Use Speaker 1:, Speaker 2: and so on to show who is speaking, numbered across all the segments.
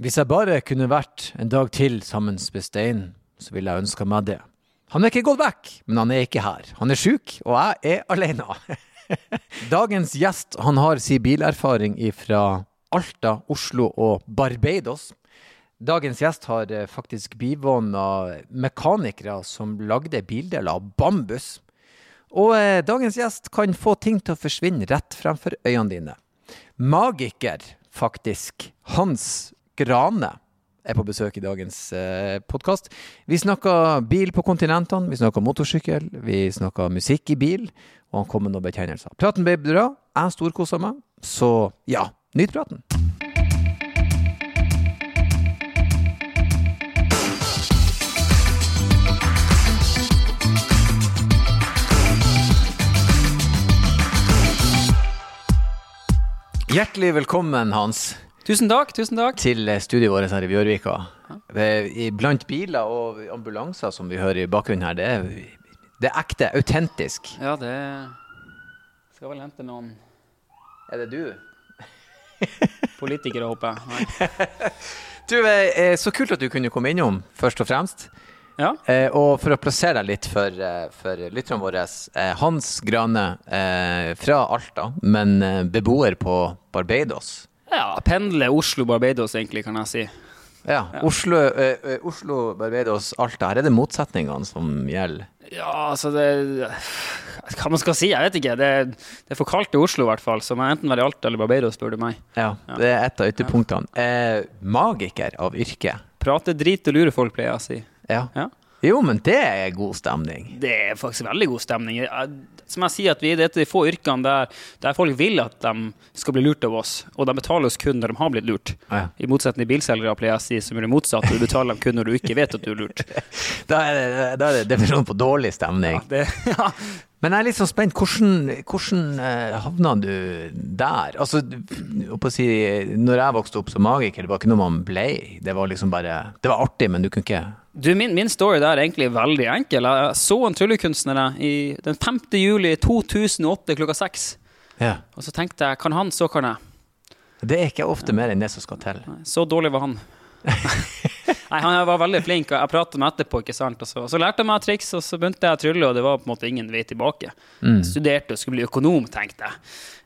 Speaker 1: Hvis jeg bare kunne vært en dag til sammen med Stein, så ville jeg ønska meg det. Han er ikke gått vekk, men han er ikke her. Han er sjuk, og jeg er alene. Dagens gjest han har sin bilerfaring fra Alta, Oslo og Barbados. Dagens gjest har eh, faktisk bivåna mekanikere som lagde bildeler av bambus. Og eh, dagens gjest kan få ting til å forsvinne rett fremfor øynene dine. Magiker, faktisk. Hans Grane er på besøk i dagens eh, podkast. Vi snakker bil på kontinentene, vi snakker motorsykkel, vi snakker musikk i bil, og han kom med noen bekjennelser. Praten ble bra, jeg storkosa meg, så ja, nyt praten. Hjertelig velkommen, Hans,
Speaker 2: Tusen takk, tusen takk.
Speaker 1: til studioet vårt her i Bjørvika. Eh, Blant biler og ambulanser som vi hører i bakgrunnen her, det er, det er ekte, autentisk.
Speaker 2: Ja, det skal vel hente noen
Speaker 1: Er det du?
Speaker 2: politikere, håper jeg.
Speaker 1: Du, eh, Så kult at du kunne komme innom, først og fremst.
Speaker 2: Ja,
Speaker 1: Eh, og for å plassere deg litt for, eh, for lytterne våre. Eh, Hans Grane eh, fra Alta, men eh, beboer på Barbados.
Speaker 2: Ja pendle Oslo-Barbados, egentlig, kan jeg si.
Speaker 1: Ja, Oslo, eh, eh, Oslo, Barbados, Alta. Her er det motsetningene som gjelder.
Speaker 2: Ja, altså det Hva man skal si, jeg vet ikke. Det, det er for kaldt i Oslo, i hvert fall. Så må jeg enten være i Alta eller Barbados, spør du meg.
Speaker 1: Ja, Det er et av ytterpunktene. Eh, magiker av yrke.
Speaker 2: Prate drit og lure folk, pleier jeg å si.
Speaker 1: Ja.
Speaker 2: Ja.
Speaker 1: Jo, men det er god stemning.
Speaker 2: Det er faktisk veldig god stemning. Som jeg sier, at vi er et av de få yrkene der, der folk vil at de skal bli lurt av oss, og de betaler oss kun når de har blitt lurt.
Speaker 1: Ja.
Speaker 2: I motsetning til bilselgere, pleier jeg å si, som gjør det motsatte. Du betaler dem kun når du ikke vet at du er lurt.
Speaker 1: Da er det, da er det definisjonen på dårlig stemning.
Speaker 2: Ja, det, ja.
Speaker 1: Men jeg er litt sånn spent. Hvordan, hvordan eh, havna du der? Altså, si, når jeg vokste opp som magiker, det var ikke noe man ble. Det var liksom bare Det var artig, men du kunne ikke
Speaker 2: Du, min, min story der er egentlig veldig enkel. Jeg så en tryllekunstner den 5. juli 2008 klokka seks.
Speaker 1: Ja.
Speaker 2: Og så tenkte jeg, kan han, så kan jeg.
Speaker 1: Det er ikke ofte mer enn det som skal til.
Speaker 2: Så dårlig var han. Nei, han var veldig flink, og jeg pratet med etterpå, ikke sant. Og så, så lærte jeg meg triks, og så begynte jeg å trylle, og det var på en måte ingen vei tilbake. Jeg studerte og skulle bli økonom, tenkte jeg.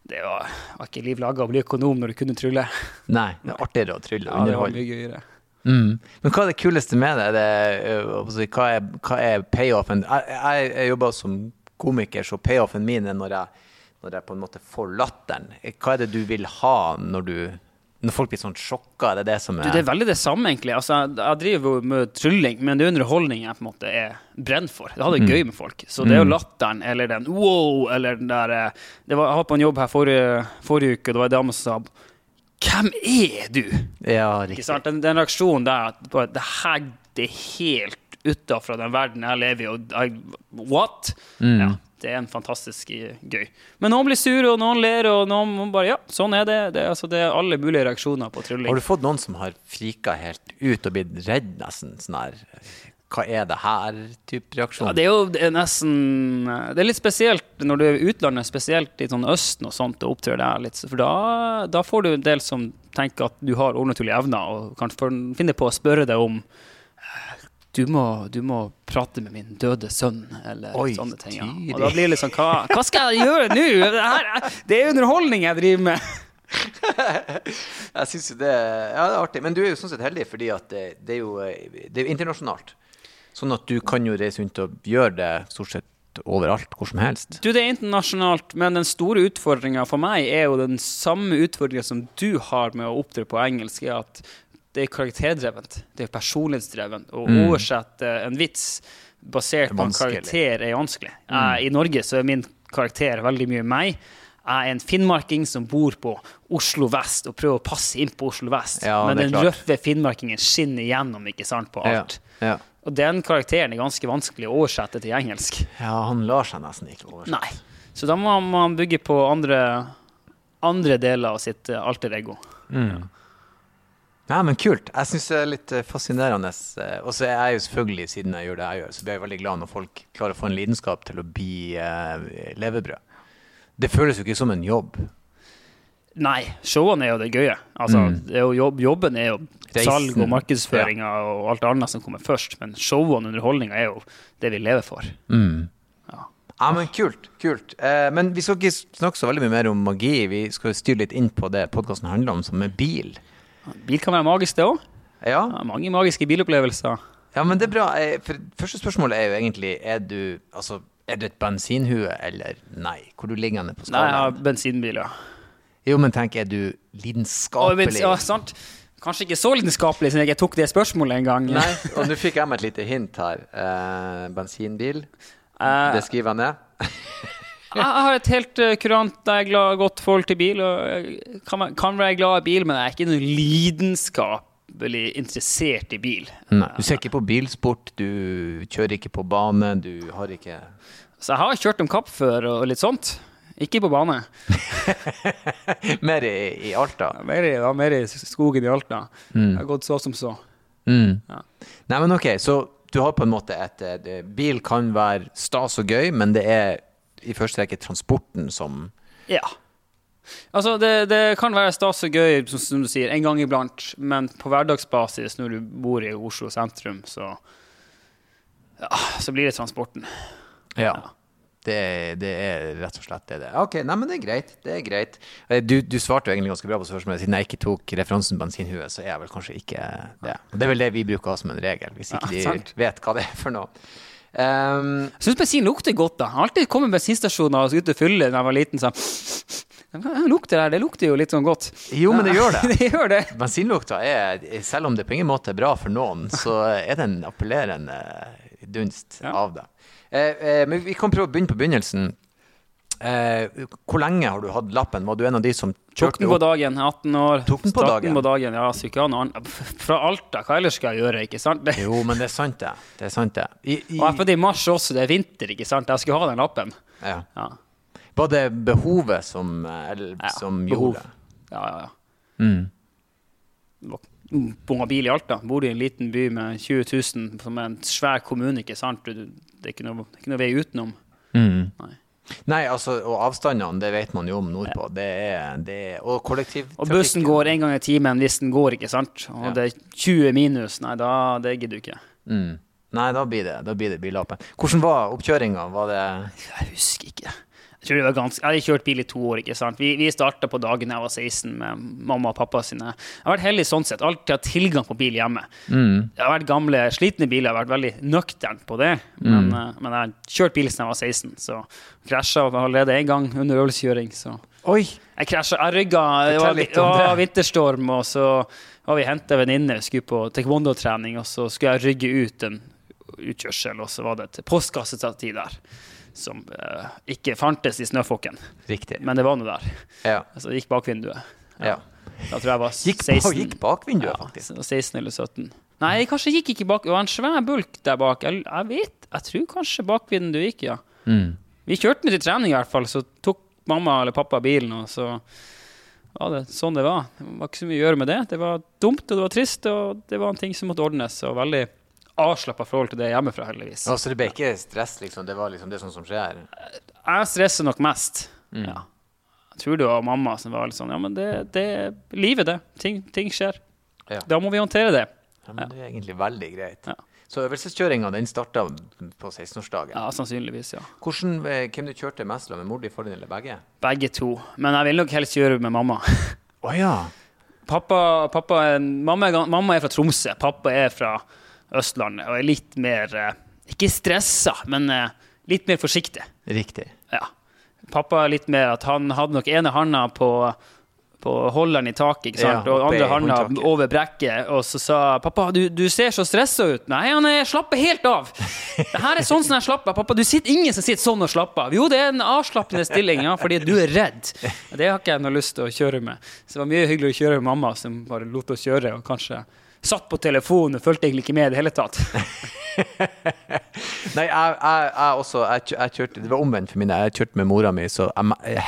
Speaker 2: Det var, var ikke liv laga å bli økonom når du kunne trylle.
Speaker 1: Nei, det er artigere å trylle og
Speaker 2: Ja, det var mye gøyere.
Speaker 1: Mm. Men hva er det kuleste med det? det øh, hva, er, hva er payoffen? Jeg, jeg, jeg jobber som komiker, så payoffen min er når jeg, når jeg på en måte får latteren. Hva er det du vil ha når du når folk blir sånn sjokka? Er det det som er
Speaker 2: det er veldig det samme, egentlig. Altså, jeg, driver jo med trylling, men det er underholdning jeg på en måte er brent for. Jeg har det gøy med folk. Så det er jo latteren eller den wow eller den der eh, det var, Jeg var på en jobb her forrige, forrige uke, det var en dame som sa Hvem er du?
Speaker 1: Ja, riktig.
Speaker 2: Den, den reaksjonen der at bare, det her det er helt utafra den verden jeg lever i, og I, what? Ja, det er en fantastisk gøy. Men noen blir sure, og noen ler, og noen bare Ja, sånn er det. Det, altså, det er alle mulige reaksjoner på trylling.
Speaker 1: Har du fått noen som har frika helt ut og blitt redd, nesten? Sånn her Hva er det her? type reaksjon?
Speaker 2: Ja, det er jo det er nesten Det er litt spesielt når du er i utlandet, spesielt i sånn Østen og sånt, og opptrer der litt. For da, da får du en del som tenker at du har overnaturlige evner, og kan finne på å spørre deg om du må, du må prate med min døde sønn, eller
Speaker 1: Oi,
Speaker 2: sånne ting. Ja. Og da blir det sånn Hva, hva skal jeg gjøre nå? Det, her, det er underholdning jeg driver med.
Speaker 1: Jeg synes jo det, ja, det er artig. Men du er jo sånn sett heldig, fordi at det, det, er, jo, det er internasjonalt. Sånn at du kan jo reise rundt og gjøre det stort sett overalt, hvor som helst.
Speaker 2: Du, det er internasjonalt, men den store utfordringa for meg er jo den samme utfordringa som du har med å opptre på engelsk, er at det er karakterdrevent. Det er personlighetsdrevent. Å oversette en vits basert på en karakter er vanskelig. Jeg- I Norge så er min karakter veldig mye meg. Jeg er en finnmarking som bor på Oslo vest og prøver å passe inn på Oslo vest.
Speaker 1: Ja,
Speaker 2: men den røffe finnmarkingen skinner igjennom ikke sant, på alt.
Speaker 1: ja.
Speaker 2: Og den karakteren er ganske vanskelig å oversette til engelsk.
Speaker 1: ja, han lar seg nesten ikke oversette.
Speaker 2: Nei. Så da må man bygge på andre, andre deler av sitt eh, alter ego.
Speaker 1: Ja, men kult. Jeg syns det er litt eh, fascinerende. eh, Og så er jeg jo selvfølgelig, siden jeg gjør det jeg gjør, så blir jeg veldig glad når folk klarer å få en lidenskap til å bli eh, levebrød. Det føles jo ikke som en jobb.
Speaker 2: Nei, showene er jo det gøye. Altså,
Speaker 1: Mm.
Speaker 2: det er jo jobb, jobben er jo
Speaker 1: Reisen.
Speaker 2: salg og markedsføringa og alt annet som kommer først, men showene og underholdninga er jo det vi lever for.
Speaker 1: Mm.
Speaker 2: Ja.
Speaker 1: Ja, men kult. kult. Eh, men vi skal ikke snakke så veldig mye mer om magi. Vi skal styre litt inn på det podkasten handler om, som er bil.
Speaker 2: Bil kan være magisk, det òg.
Speaker 1: Ja,
Speaker 2: Ja, mange magiske bilopplevelser.
Speaker 1: ja men det er bra. For første spørsmålet er jo egentlig Er du Altså, er du et bensinhue eller nei? Hvor du ligger på på
Speaker 2: Nei, jeg har bensinbil, ja.
Speaker 1: Jo, men tenk, er du lidenskapelig?
Speaker 2: ja, sant. Kanskje ikke så lidenskapelig siden jeg tok det spørsmålet en gang.
Speaker 1: Nei, og nå fikk jeg meg et lite hint her. Eh, bensinbil.
Speaker 2: Eh,
Speaker 1: Det skriver jeg ned.
Speaker 2: Jeg har et helt uh, kurant jeg er glad, godt forhold til bil. Og kan, være- kan være glad i bil, men jeg er ikke noe lidenskapelig interessert i bil.
Speaker 1: Nei, du ser ikke på bilsport, du kjører ikke på bane, du har ikke
Speaker 2: Så jeg har kjørt om kapp før og litt sånt. Ikke på bane.
Speaker 1: Mer i, i Alta.
Speaker 2: Mer i, ja, mer i skogen i Alta. Jeg har gått så som så.
Speaker 1: Mm.
Speaker 2: Ja.
Speaker 1: Nei, men ok, så du har på en måte et et det, Bil kan være stas og gøy, men det er i første rekke transporten som
Speaker 2: Ja. Altså, det, det kan være stas og gøy, som, du sier, en gang iblant, men på hverdagsbasis når du bor i Oslo sentrum, så ja, så blir det transporten.
Speaker 1: Ja. Det, det er rett og slett det det er. Ok, nei, men det er greit. Det er greit. Eh, Du, du svarte jo egentlig ganske bra på spørsmålet. Siden jeg ikke tok referansen bensinhue, så er jeg vel kanskje ikke det. Og det er vel det vi bruker som en regel, hvis ikke
Speaker 2: Ja,
Speaker 1: de vet hva det er for noe. Um,
Speaker 2: Jeg syns bensin lukter godt. da Jeg har alltid kommet bensinstasjoner og skulle ut og fylle da jeg var liten. sånn «Hva lukter det her? Det lukter jo litt sånn godt.
Speaker 1: jo, men det gjør det.
Speaker 2: det gjør det.
Speaker 1: Bensinlukta er, selv om det på ingen måte er bra for noen, så er det en appellerende dunst
Speaker 2: Ja.
Speaker 1: av det. Eh, eh, men vi kan prøve å begynne på begynnelsen. Eh, hvor lenge har du hatt lappen? Var du en av de som
Speaker 2: Tok
Speaker 1: kjørte
Speaker 2: den på
Speaker 1: opp?
Speaker 2: dagen, 18 år.
Speaker 1: Tok den på dagen?
Speaker 2: på dagen, ja, ha. Fra Alta, hva ellers skal jeg gjøre, ikke sant?
Speaker 1: Jo, men det er sant, det. Det er sant, det. I, i,
Speaker 2: Og jeg fødte i mars også, det er vinter, ikke sant? Jeg skulle ha den lappen.
Speaker 1: ja.
Speaker 2: Ja,
Speaker 1: Var det behovet som, eller,
Speaker 2: ja.
Speaker 1: som
Speaker 2: behov.
Speaker 1: gjorde det?
Speaker 2: Ja, ja, ja.
Speaker 1: Mm.
Speaker 2: Bunga bil i Alta. Bor i en liten by med 20 000, som er en svær kommune, ikke sant? Det er ikke noe, det er ikke noe vei utenom.
Speaker 1: Mm.
Speaker 2: Nei.
Speaker 1: Nei, altså, og avstandene, det vet man jo om nordpå. Det er, det er, og kollektivtrafikk
Speaker 2: Og bussen går en gang i timen hvis den går, ikke sant? Og
Speaker 1: Ja.
Speaker 2: det er 20 minus. Nei, da det gidder du ikke.
Speaker 1: Mm. Nei, da blir det, da blir det billappen. Hvordan var oppkjøringa? Var det
Speaker 2: Jeg husker ikke. Tror det var ganske, jeg hadde kjørt bil i to år. ikke sant? Vi, vi starta på dagen jeg var 16 med mamma og pappa sine. Jeg har vært heldig sånn sett. Alltid hatt tilgang på bil hjemme.
Speaker 1: mm.
Speaker 2: Jeg har vært gamle, slitne biler. Jeg har vært veldig nøktern på det. Men, eh, men jeg har kjørt bil siden jeg var 16, så krasja allerede én gang under øvelseskjøring. Så
Speaker 1: Oi!
Speaker 2: jeg krasja. Jeg rygga. Det var,
Speaker 1: litt
Speaker 2: det var vinterstorm, og så var vi henta venninne, skulle på taekwondo-trening, og så skulle jeg rygge ut en utkjørsel, og så var det et postkassestativ der. Som eh, ikke fantes i snøfokken,
Speaker 1: Riktig.
Speaker 2: men det var noe der.
Speaker 1: Ja.
Speaker 2: Så det gikk bakvinduet.
Speaker 1: ja.
Speaker 2: Da tror jeg var var
Speaker 1: Gikk,
Speaker 2: 16.
Speaker 1: bak, gikk bakvinduet,
Speaker 2: Ja,
Speaker 1: faktisk.
Speaker 2: så det 16 eller 17. Nei, kanskje gikk ikke bak. Det var en svær bulk der bak. Jeg, jeg vet, jeg tror kanskje bakvinduet gikk, ja.
Speaker 1: Mm.
Speaker 2: Vi kjørte den til trening i hvert fall, så tok mamma eller pappa bilen, og så var det sånn det var. Det var ikke så mye å gjøre med det. Det var dumt, og det var trist, og det var en ting som måtte ordnes. Og veldig avslappa forhold til det hjemmefra, heldigvis.
Speaker 1: Ja, så det ble ikke stress, liksom? Det var liksom det sånn som skjer?
Speaker 2: Jeg stresser nok mest.
Speaker 1: Mm.
Speaker 2: Ja. Jeg tror det var mamma som var litt sånn Ja, men det, det er livet, det. Ting, ting skjer.
Speaker 1: Ja.
Speaker 2: Da må vi håndtere det.
Speaker 1: Ja, men det er egentlig veldig greit.
Speaker 2: Ja.
Speaker 1: Så øvelseskjøringa den starta på 16-årsdagen.
Speaker 2: Ja, sannsynligvis, ja.
Speaker 1: Hvordan, eh, Hvem du kjørte mest med, mor di, far din eller begge?
Speaker 2: Begge to. Men jeg vil nok helst kjøre med mamma.
Speaker 1: Oh, ja.
Speaker 2: Pappa, pappa mamma, er, mamma er fra Tromsø, pappa er fra Østlandet og er litt mer eh, Ikke stressa, men eh, litt mer forsiktig.
Speaker 1: Riktig.
Speaker 2: Ja. Pappa litt mer at han hadde nok ene handa på, på holderen i taket, ikke sant?
Speaker 1: Ja,
Speaker 2: og andre handa over brekket. Og så sa pappa du, du ser så stressa ut. Nei, han er slapper helt av. Det her er sånn som jeg slapper av. Pappa, du sitter ingen som sitter sånn og slapper av. Jo, det er en avslappende stilling, ja, fordi du er redd. Det har ikke jeg noe lyst til å kjøre med. Så det var mye hyggelig å kjøre med mamma, som bare lot oss kjøre, og kanskje satt på telefonen og fulgte egentlig ikke med i det hele tatt.
Speaker 1: Nei, jeg, jeg, jeg også jeg, jeg kjørte Det var omvendt for min. Jeg kjørte med mora mi, så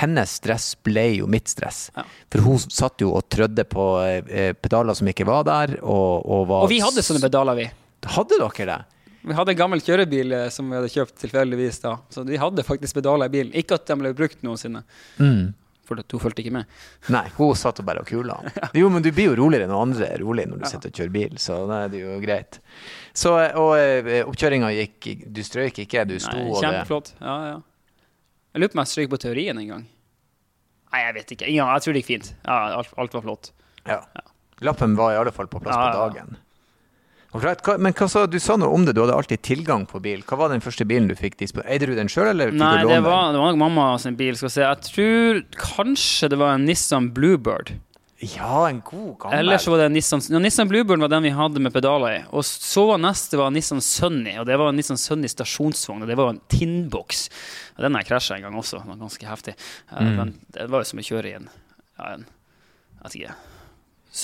Speaker 1: hennes stress ble jo mitt stress.
Speaker 2: Ja.
Speaker 1: For hun satt jo og trødde på eh, pedaler som ikke var der, og, og var
Speaker 2: Og vi hadde sånne pedaler, vi.
Speaker 1: Hadde dere det?
Speaker 2: Vi hadde en gammel kjørebil eh, som vi hadde kjøpt tilfeldigvis da. Så vi hadde faktisk pedaler i bilen. Ikke at de ble brukt noensinne.
Speaker 1: Mm.
Speaker 2: For hun fulgte ikke med.
Speaker 1: Nei, hun satt og bare og kula. Jo, men du blir jo roligere enn andre er rolig når du sitter og kjører bil, så da er det jo greit. Så, og eh, oppkjøringa gikk Du strøyk ikke, du sto
Speaker 2: Nei, kjempeflott. Ja, ja. Jeg lurer på om jeg strøk på teorien en gang. Nei, jeg vet ikke. Ja, jeg tror det gikk fint. Ja, alt, alt var flott.
Speaker 1: Ja. Lappen var i alle fall på plass
Speaker 2: Ja,
Speaker 1: på
Speaker 2: ja.
Speaker 1: dagen. Men hva sa, du sa noe om det, du hadde alltid tilgang på bil. Hva var den første bilen du fikk disponert? Eide du den sjøl, eller fikk
Speaker 2: Nei,
Speaker 1: du
Speaker 2: det
Speaker 1: låne
Speaker 2: var,
Speaker 1: den?
Speaker 2: det var nok mamma sin bil. Skal jeg si. Jeg tror kanskje det var en Nissan Bluebird.
Speaker 1: Ja, en god gammel.
Speaker 2: Eller så var det en Nissan ja, Nissan Bluebird var den vi hadde med pedaler i. Og så var neste var Nissan Sunny, og det var en Nissan Sunny stasjonsvogn. Og det var en tinnboks. Og Den har jeg krasja en gang også. Den var ganske heftig. Eh,
Speaker 1: Mm.
Speaker 2: Men det var jo som å kjøre i en, ja, en jeg vet ikke,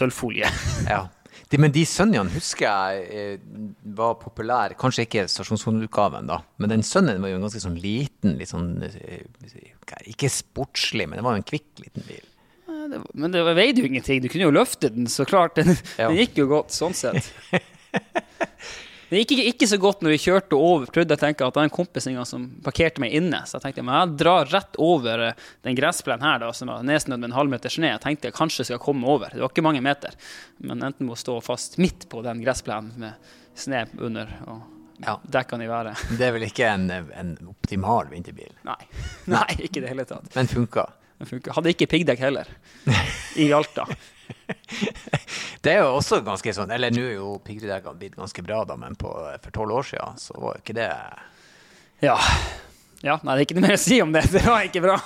Speaker 2: sølvfolie.
Speaker 1: Ja. De, men de sønnene husker jeg eh, var populære, Kanskje ikke stasjonsutgaven, da. Men den sønnen var jo en ganske sånn liten, litt sånn eh, Ikke sportslig, men det var jo en kvikk liten bil.
Speaker 2: Eh, det var- Men det veide jo ingenting. Du kunne jo løfte den, så klart. Den,
Speaker 1: Ja.
Speaker 2: den gikk jo godt sånn sett. Det gikk ikke, ikke så godt når vi kjørte over. Prøvde jeg tenke at det var en kompis som parkerte meg inne. Så jeg tenkte men jeg drar rett over eh, den gressplenen her, da, som var nedsnødd med en halvmeter snø. Jeg tenkte jeg kanskje skal komme over. Det var ikke mange meter. Men enten må stå fast midt på den gressplenen med snø under og
Speaker 1: Ja.
Speaker 2: dekkene i været.
Speaker 1: Det er vel ikke en, en optimal vinterbil,
Speaker 2: Nei. Nei, ikke i det hele tatt.
Speaker 1: men funka.
Speaker 2: Den funka. Hadde ikke piggdekk heller. I Alta.
Speaker 1: Det er jo også ganske sånn Eller nå er jo piggdekkene blitt ganske bra, da, men på, for tolv år siden så var jo ikke det
Speaker 2: Ja. ja. Nei, det er ikke noe mer å si om det. Det var ikke bra.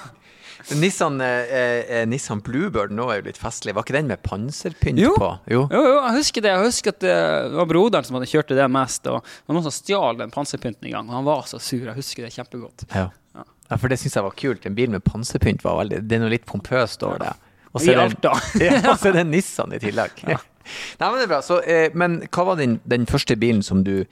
Speaker 1: Nissan, eh, eh, Nissan Bluebird nå er jo litt festlig. Var ikke den med panserpynt
Speaker 2: Jo.
Speaker 1: på? Jo.
Speaker 2: Jo, jo, jeg husker det. Jeg husker at det var broderen som hadde kjørt det mest. Og det var noen som stjal den panserpynten en gang, og han var så sur. Jeg husker det kjempegodt.
Speaker 1: Ja.
Speaker 2: Ja.
Speaker 1: ja, for det syns jeg var kult. En bil med panserpynt var veldig Det er noe litt pompøst over det. Og så det
Speaker 2: Alta.
Speaker 1: ja, og så er det en Nissan i tillegg. Nei, men det er bra. Så, eh, men hva var din, den første bilen som du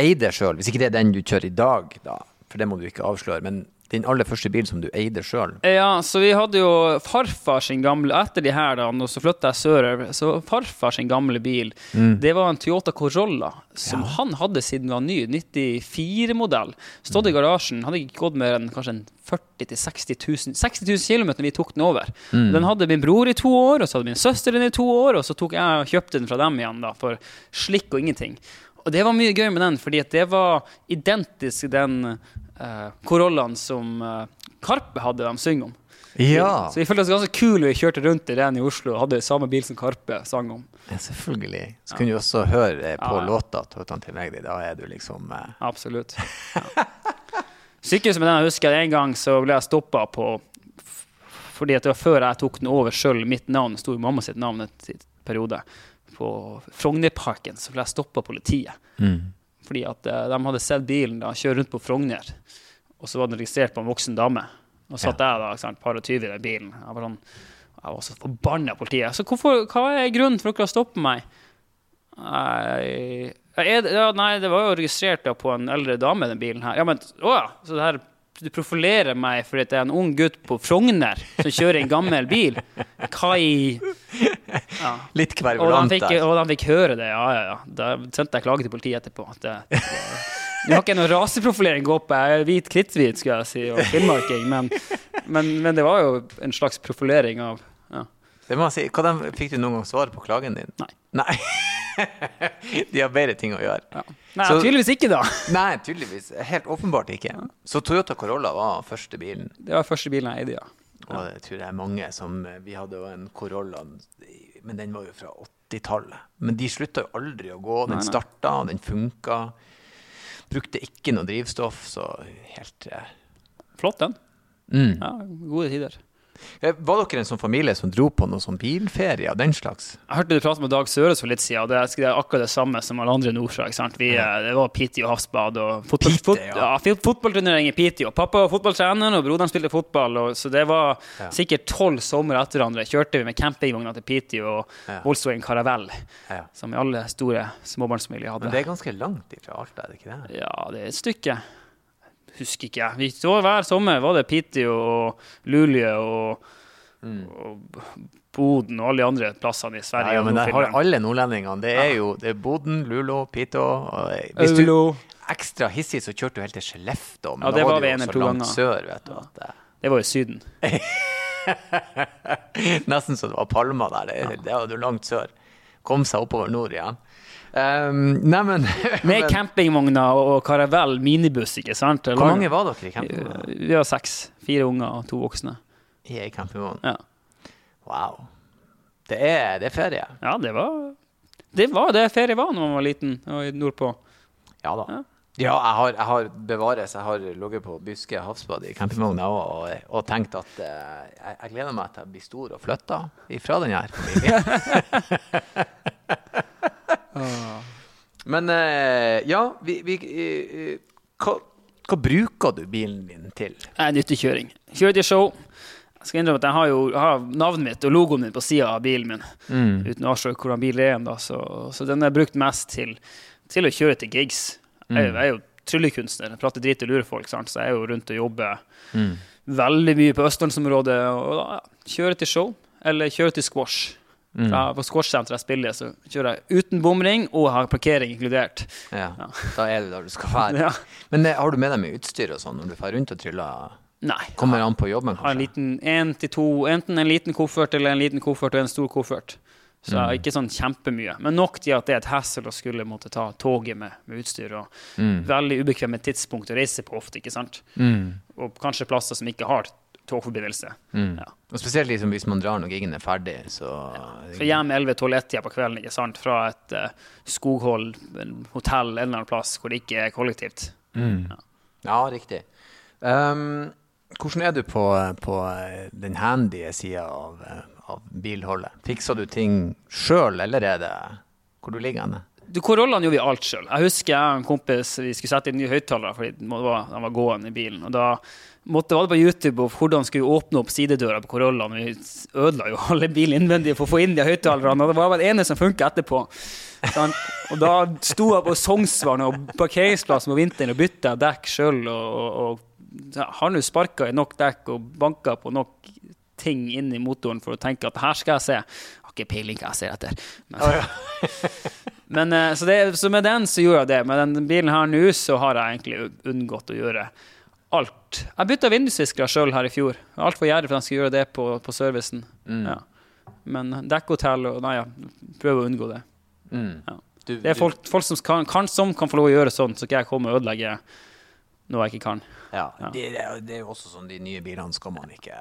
Speaker 1: eide sjøl? Hvis ikke det er den du kjører i dag, da. For det må du ikke avsløre. Men din aller første bil som du eide sjøl?
Speaker 2: Ja, så vi hadde jo farfar sin gamle Etter de her, da, så flytta jeg sørover, så farfar sin gamle bil, det var en Toyota Corolla som han hadde siden den var ny, 94-modell. Stått i garasjen, hadde ikke gått mer enn kanskje en 40 000-60 000 60 000 km vi tok den over. Den hadde min bror i to år, og så hadde min søster den i to år, og så tok jeg og kjøpte den fra dem igjen da, for slikk og ingenting. Og det var mye gøy med den, fordi det var identisk den uh, korollene som uh, Karpe hadde, de synger om.
Speaker 1: Ja.
Speaker 2: Så vi følte oss ganske kule vi kjørte rundt i den i Oslo og hadde samme bil som Karpe sang om.
Speaker 1: ja, selvfølgelig. Så kunne du også høre eh, på
Speaker 2: Ja, ja.
Speaker 1: låta til meg. Da er du liksom eh,
Speaker 2: Absolutt. Ja. Sykehuset med den jeg husker en gang så ble jeg stoppa på Fordi at det var før jeg tok den over sjøl. Mitt navn sto i mamma sitt navn en periode. På Frognerparken så ble jeg stoppa av politiet.
Speaker 1: mm.
Speaker 2: Fordi at eh, de hadde sett bilen da, kjøre rundt på Frogner, og så var den registrert på en voksen dame. Og satt jeg da, sant, par og tyve i den bilen. Jeg var, sånn, jeg var så forbanna politiet. Så hvorfor, hva er grunnen for dere å stoppe meg? Nei, er ja, nei, det var jo registrert da, på en eldre dame, den bilen her. Ja, men, å ja, så det her, du profilerer meg fordi det er en ung gutt på Frogner som kjører en gammel bil? Hva i ja.
Speaker 1: Litt
Speaker 2: fikk,
Speaker 1: der.
Speaker 2: og de fikk høre det, ja, ja, ja. Da sendte jeg klage til politiet etterpå. At det, det, nå har ikke noen noe raseprofilering gå på, jeg er hvit kritthvit, skulle jeg si, og finnmarking, men, men, men det var jo en slags profilering av ja.
Speaker 1: Det må jeg si. Hva de, fikk du noen gang svar på klagen din?
Speaker 2: Nei.
Speaker 1: Nei. De har bedre ting å gjøre.
Speaker 2: ja. Nei,
Speaker 1: Så-
Speaker 2: tydeligvis ikke, da.
Speaker 1: Nei, tydeligvis. Helt åpenbart ikke. Så Toyota Corolla var første bilen.
Speaker 2: Det var første bilen jeg eide, ja.
Speaker 1: Og jeg tror det er mange som Vi hadde jo en Corolla, men den var jo fra 80-tallet. Men de slutta jo aldri å gå. Den starta, den funka. Brukte ikke noe drivstoff, så helt eh.
Speaker 2: Flott, den.
Speaker 1: mm.
Speaker 2: Ja, gode tider.
Speaker 1: Eh, Var dere en sånn familie som dro på noen sånn bilferie og den slags?
Speaker 2: Jeg hørte du prate med Dag Søres for litt siden, og det er akkurat det samme som alle andre nordfra. ikke sant? Vi, eh, det var Piteå havsbad og fotball,
Speaker 1: Pite,
Speaker 2: fot,
Speaker 1: ja.
Speaker 2: ja, fot- fotballturnering i Og Pappa var fotballtrener, og broderen spilte fotball, og, så det var
Speaker 1: Ja.
Speaker 2: sikkert tolv somre etter hverandre. Kjørte vi med campingvogna til Piti og
Speaker 1: Ja.
Speaker 2: Volkswagen Caravelle,
Speaker 1: Ja.
Speaker 2: som i alle store småbarnsfamilier
Speaker 1: Men det er ganske langt ifra Alta, er det ikke det?
Speaker 2: Ja, det er et stykke. Husker ikke jeg. Vi så hver sommer var det Piteå og Luleå og, og Boden og alle de andre plassene i Sverige.
Speaker 1: ja,
Speaker 2: ja
Speaker 1: men der har alle nordlendingene. Det er jo det er Boden, Luleå, Piteå eh, Hvis du
Speaker 2: Aulo.
Speaker 1: ekstra hissig, så kjørte du helt til Skellefteå. Men
Speaker 2: Ja, det
Speaker 1: da
Speaker 2: var
Speaker 1: var du jo så langt sør, vet du. At det,
Speaker 2: Det var i Syden.
Speaker 1: Nesten så det var palmer der. Det, det var jo langt sør. Kom seg oppover nord igjen. Um, Neimen
Speaker 2: Med campingvogner og karavell minibuss, ikke sant?
Speaker 1: Hvor mange var dere i campingvogna?
Speaker 2: Vi var seks. Fire unger og to voksne.
Speaker 1: I ei campingvogn?
Speaker 2: Ja.
Speaker 1: Wow. Det er, det er ferie?
Speaker 2: Ja, det var det var det ferie var når man var liten og nordpå.
Speaker 1: Ja da.
Speaker 2: Ja.
Speaker 1: Ja, jeg har, jeg har bevares. Jeg har ligget på Byske havsbad i campingvogna og, og, og tenkt at eh, jeg, jeg gleder meg til jeg blir stor og flytter ifra den her familien. Men eh, ja, vi, vi eh, eh, hva, hva bruker du bilen din til?
Speaker 2: Nyttekjøring. Kjører til show. Jeg skal innrømme at jeg har jo jeg har navnet mitt og logoen min på sida av bilen min. Uten å avsløre hvordan bil er. Da. Så, så den er brukt mest til, til å kjøre til gigs. Jeg, jo- jeg er jo tryllekunstner. Jeg prater drit og lurer folk, sant? så jeg er jo rundt og jobber veldig mye på østlandsområdet. Og da ja, kjører til show, eller kjører til squash. Fra, på squashsenteret jeg spiller, så kjører jeg uten bomring og har parkering inkludert.
Speaker 1: Ja, Da er du der du skal være.
Speaker 2: Ja.
Speaker 1: Men eh, har du med deg mye utstyr og sånn når du drar rundt og tryller?
Speaker 2: Nei.
Speaker 1: Kommer an på jobben,
Speaker 2: har en liten en til to, enten en liten koffert eller en liten koffert og en stor koffert. Så mm. ikke sånn kjempemye. Men nok til at det er et hassle å skulle måtte ta toget med, med utstyr. Og veldig ubekvemme tidspunkt å reise på ofte, ikke sant. Og kanskje plasser som ikke har togforbindelse. Ja.
Speaker 1: Og spesielt liksom hvis man drar når gigen er ferdig, så
Speaker 2: Så hjem 11-12-1-tida på kvelden ikke sant? fra et uh, skoghold, en hotell en eller annen plass hvor det ikke er kollektivt.
Speaker 1: Ja, riktig. Um, hvordan er du på, på eh, den handy sida av, eh, av bilholdet? Fikser du ting sjøl, eller er det hvor du ligger henne?
Speaker 2: Du, Corollaen gjorde vi alt sjøl. Jeg husker jeg og en kompis vi skulle sette inn nye høyttalere fordi han var, de var gående i bilen. Og da måtte var det på YouTube og hvordan skulle åpne opp sidedøra på Corollaen. Vi ødela jo alle bilen innvendig for å få inn de høyttalerne. Det var det ene som funka etterpå. Sånn. Og da sto jeg på Sognsvann og parkeringsplassen på vinteren og bytta dekk sjøl. Og, og, og har nå sparka i nok dekk og banka på nok ting inn i motoren for å tenke at her skal jeg se. Jeg har ikke peiling hva jeg ser etter. Men, Men, eh, så, det, så med den så gjorde jeg det. Med den bilen her nå så har jeg egentlig unngått å gjøre alt. Jeg bytta vindusviskere sjøl her i fjor. Altfor gjerrig for at jeg skulle gjøre det på, på servicen. Ja. Men dekkhotell og Nei, ja, prøv å unngå det. Ja.
Speaker 1: Du,
Speaker 2: Det er folk, folk som, kan, kan, som kan få lov å gjøre sånn, så ikke jeg kommer og ødelegger noe jeg ikke kan.
Speaker 1: ja. Det, det, er- det er jo også sånn de nye bilene skal man ikke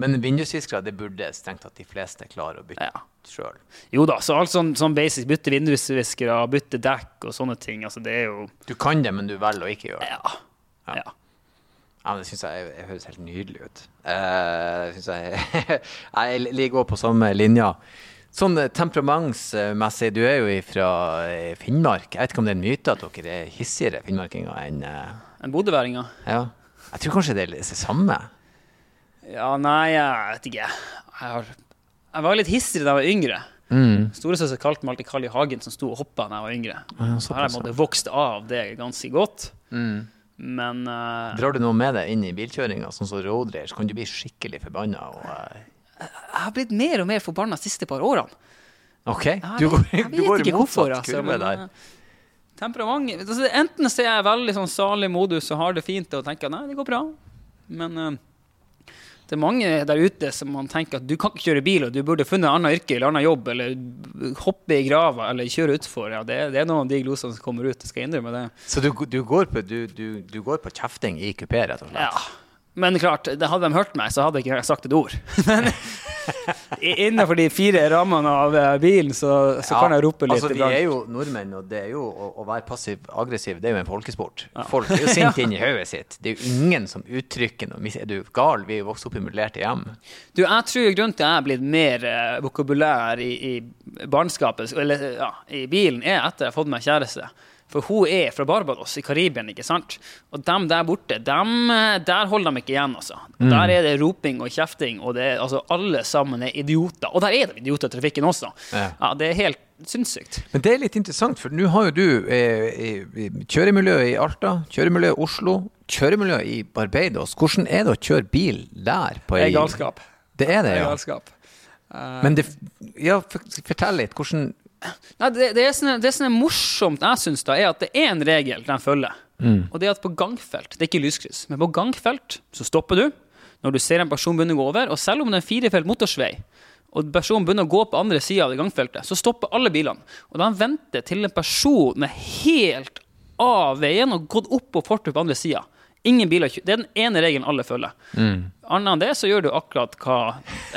Speaker 1: Men vindusviskere, det burde strengt tatt de fleste klare å bytte
Speaker 2: Ja.
Speaker 1: sjøl.
Speaker 2: Jo da, så alt sånn, sånn basic, bytte vindusviskere, bytte dekk og sånne ting, altså det er jo
Speaker 1: Du kan det, men du velger å ikke gjøre det.
Speaker 2: Ja.
Speaker 1: Ja.
Speaker 2: Ja.
Speaker 1: Men det syns jeg, jeg høres helt nydelig ut. Uh, synes jeg, jeg ligger også på samme linja. Sånn eh, temperamentsmessig, du er jo fra Finnmark. Jeg vet ikke om det er en myte at dere er hissigere finnmarkinger enn uh...
Speaker 2: En bodøværinger.
Speaker 1: Ja. Jeg tror kanskje det er det samme.
Speaker 2: Ja, nei, jeg vet ikke. Jeg, har, jeg var litt hissig da jeg var yngre.
Speaker 1: Mm.
Speaker 2: Storesøster kalte meg alltid Carl I. Hagen, som sto og hoppa da jeg var yngre.
Speaker 1: Ja,
Speaker 2: Så har jeg måtte vokst av det ganske godt.
Speaker 1: Mm.
Speaker 2: Men uh,
Speaker 1: Drar du noe med deg inn i bilkjøringa, sånn som road rage, kan du bli skikkelig forbanna. Og, eh,
Speaker 2: jeg har blitt mer og mer forbanna de siste par årene.
Speaker 1: OK, du
Speaker 2: jeg, jeg
Speaker 1: du går i motsatt
Speaker 2: altså,
Speaker 1: kurve der.
Speaker 2: eh, Temperament altså, Enten så er jeg veldig sånn salig modus og har det fint og tenker nei, det går bra. Men det er mange der ute som man tenker at du kan ikke kjøre bil, og du burde funnet et annet yrke eller annen jobb, eller hoppe i grava eller kjøre utfor. Ja, det, det er noen av de glosene som kommer ut, jeg skal innrømme det.
Speaker 1: Så du, du, går på, du, du, du går på kjefting i kupé, rett og slett?
Speaker 2: Ja. Men klart, det hadde de hørt meg, så hadde jeg ikke sagt et ord. Men innenfor de fire rammene av eh, bilen, så, så kan jeg rope litt.
Speaker 1: Altså, vi er jo nordmenn, og det er jo å, å være passiv-aggressiv, det er jo en folkesport. Folk er jo sinte inn i hodet sitt. Det er jo ingen som uttrykker noe. Er du gal? Vi er jo vokst opp i modellerte hjem.
Speaker 2: Du, jeg tror grunnen til at jeg er blitt mer eh, vokabulær i, i barnskapet, eller ja, i bilen, er etter jeg har fått meg kjæreste. For hun er fra Barbados i Karibien, ikke sant? Og dem der borte, dem, eh, der holder de ikke igjen, altså. Der er det roping og kjefting, og det altså, alle sammen er idioter. Og der er det idioter i trafikken også.
Speaker 1: Ja.
Speaker 2: Ja, det er helt sinnssykt.
Speaker 1: Men det er litt interessant, for nå har jo du eh, kjøremiljøet i Alta, kjøremiljøet i Oslo, kjøremiljøet i Barbados. Hvordan er det å kjøre bil der? På
Speaker 2: Det er galskap.
Speaker 1: Det er det, ja.
Speaker 2: Det er galskap.
Speaker 1: Men det, ja, fortell litt. Hvordan
Speaker 2: Nei, det, det, er sånne, det som er morsomt, jeg synes da, er at det er en regel den følger. Og det er at på gangfelt, det er ikke lyskryss, men på gangfelt så stopper du. når du ser en person begynne å gå over, og selv om det er en firefelt motorsvei, og personen begynner å gå på andre sida av det gangfeltet, så stopper alle bilene. Og da venter til en person er helt av veien og gått opp på fortauet på andre sida. Ingen biler Det er den ene regelen alle følger. Annet enn det så gjør du akkurat hva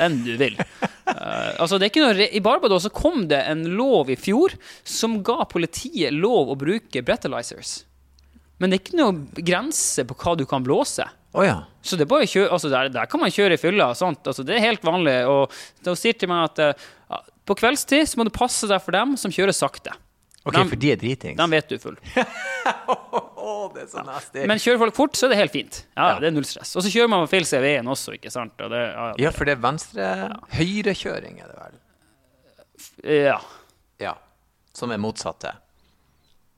Speaker 2: enn du vil. Uh, altså det er ikke noe I Barbados så kom det en lov i fjor som ga politiet lov å bruke breathalyzers. Men det er ikke noe grense på hva du kan blåse.
Speaker 1: Oh, ja.
Speaker 2: Så det er bare kjøre, altså der, der kan man kjøre i fylla. Sånt. Altså det er helt vanlig. Og de sier til meg at uh, på kveldstid så må du passe deg for dem som kjører sakte.
Speaker 1: Ok,
Speaker 2: Dem-
Speaker 1: for de er dritings.
Speaker 2: De vet du er full.
Speaker 1: oh, det er så nasty.
Speaker 2: Men kjører folk fort, så er det helt fint. Ja,
Speaker 1: Ja.
Speaker 2: Det er null stress. Og så kjører man på feil side av veien også, ikke sant. Og det, ja,
Speaker 1: Ja, for det er venstre Høyrekjøring er det vel?
Speaker 2: ja.
Speaker 1: Ja. Som er motsatte.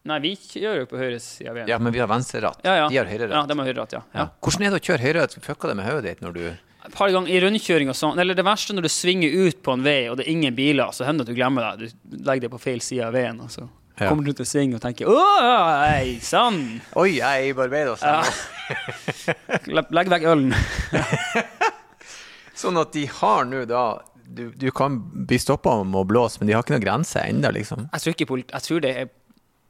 Speaker 2: Nei, vi kjører jo på høyre side av veien.
Speaker 1: Ja, men vi har venstreratt.
Speaker 2: Ja, ja.
Speaker 1: De har høyre ratt.
Speaker 2: Ja, de har høyreratt, ja.
Speaker 1: Ja.
Speaker 2: ja.
Speaker 1: Hvordan er det å kjøre høyre ratt? Fucka det med hodet ditt når du
Speaker 2: Et par ganger i rundkjøring og sånn. Eller det verste når du svinger ut på en vei, og det er ingen biler, så hender det at du glemmer deg. Du legger deg på feil side av veien, og så
Speaker 1: Ja.
Speaker 2: kommer du til å svinge og tenker Oi sann!
Speaker 1: Oi, jeg er i Barbados.
Speaker 2: Ja. Legg vekk ølen.
Speaker 1: Sånn at de har nå da du, du kan bli stoppa om å blåse, men de har ikke noen grense ennå, liksom.
Speaker 2: Jeg tror, ikke jeg tror det er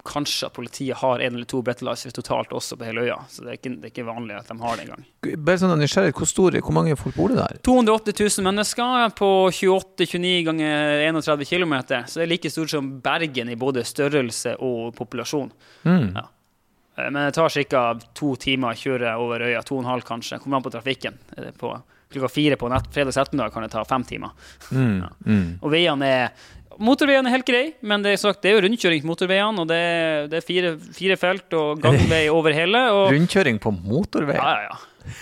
Speaker 2: kanskje at politiet har en eller to breathalyzers totalt også på hele øya. Så det er ikke, det er ikke vanlig at de har det engang.
Speaker 1: Bare sånn nysgjerrig, hvor, store, hvor mange folk bor det der?
Speaker 2: 280 000 mennesker på 28-29 ganger 31 km. Så det er like stort som Bergen i både størrelse og populasjon.
Speaker 1: Mm.
Speaker 2: Ja. Eh, Men det tar ca. to timer å kjøre over øya. To og en halv kanskje. Kommer an på trafikken. På klokka fire på nett, fredags ettermiddag kan det ta fem timer.
Speaker 1: Mm. Mm.
Speaker 2: Og veiene er Motorveiene er helt grei, men det er, sagt, det er jo rundkjøring på motorveiene. Og det er, det er fire, fire felt og gangvei over hele. Og,
Speaker 1: Rundkjøring på motorvei?
Speaker 2: ja, ja, ja.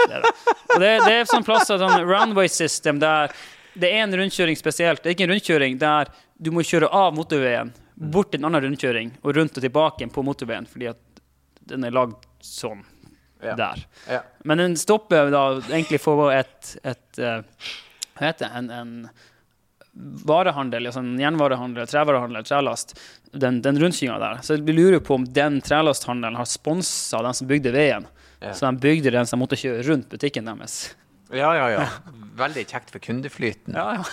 Speaker 2: Det er det. Og det, det er sånn plass sånn runway system der det er en rundkjøring spesielt. Det er ikke en rundkjøring der du må kjøre av motorveien, bort til en annen rundkjøring og rundt og tilbake på motorveien, fordi at den er lagd sånn
Speaker 1: Ja.
Speaker 2: der.
Speaker 1: Ja.
Speaker 2: Men den stopper da egentlig for et, et eh, Hva heter det? En, en varehandel, altså en gjenvarehandel, trevarehandel, trelast. Den, den rundkjøringa der. Så vi lurer på om den trelasthandelen har sponsa den som bygde veien.
Speaker 1: Ja.
Speaker 2: Så de bygde den som måtte kjøre rundt butikken deres.
Speaker 1: ja, ja, ja. Veldig kjekt for kundeflyten.
Speaker 2: Ja, ja.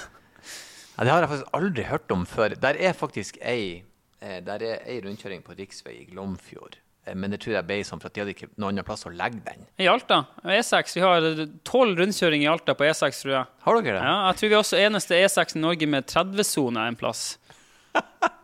Speaker 1: Ja, det har jeg faktisk aldri hørt om før. Der er faktisk ei, eh, der er ei rundkjøring på riksvei i Glomfjord. Eh, Men det tror jeg ble sånn for at de hadde ikke noen annen plass å legge den.
Speaker 2: I Alta, E6, vi har tolv rundkjøringer i Alta på E6, tror jeg.
Speaker 1: Har dere det?
Speaker 2: Ja, jeg tror vi er også eneste E6 i Norge med 30-sone en plass.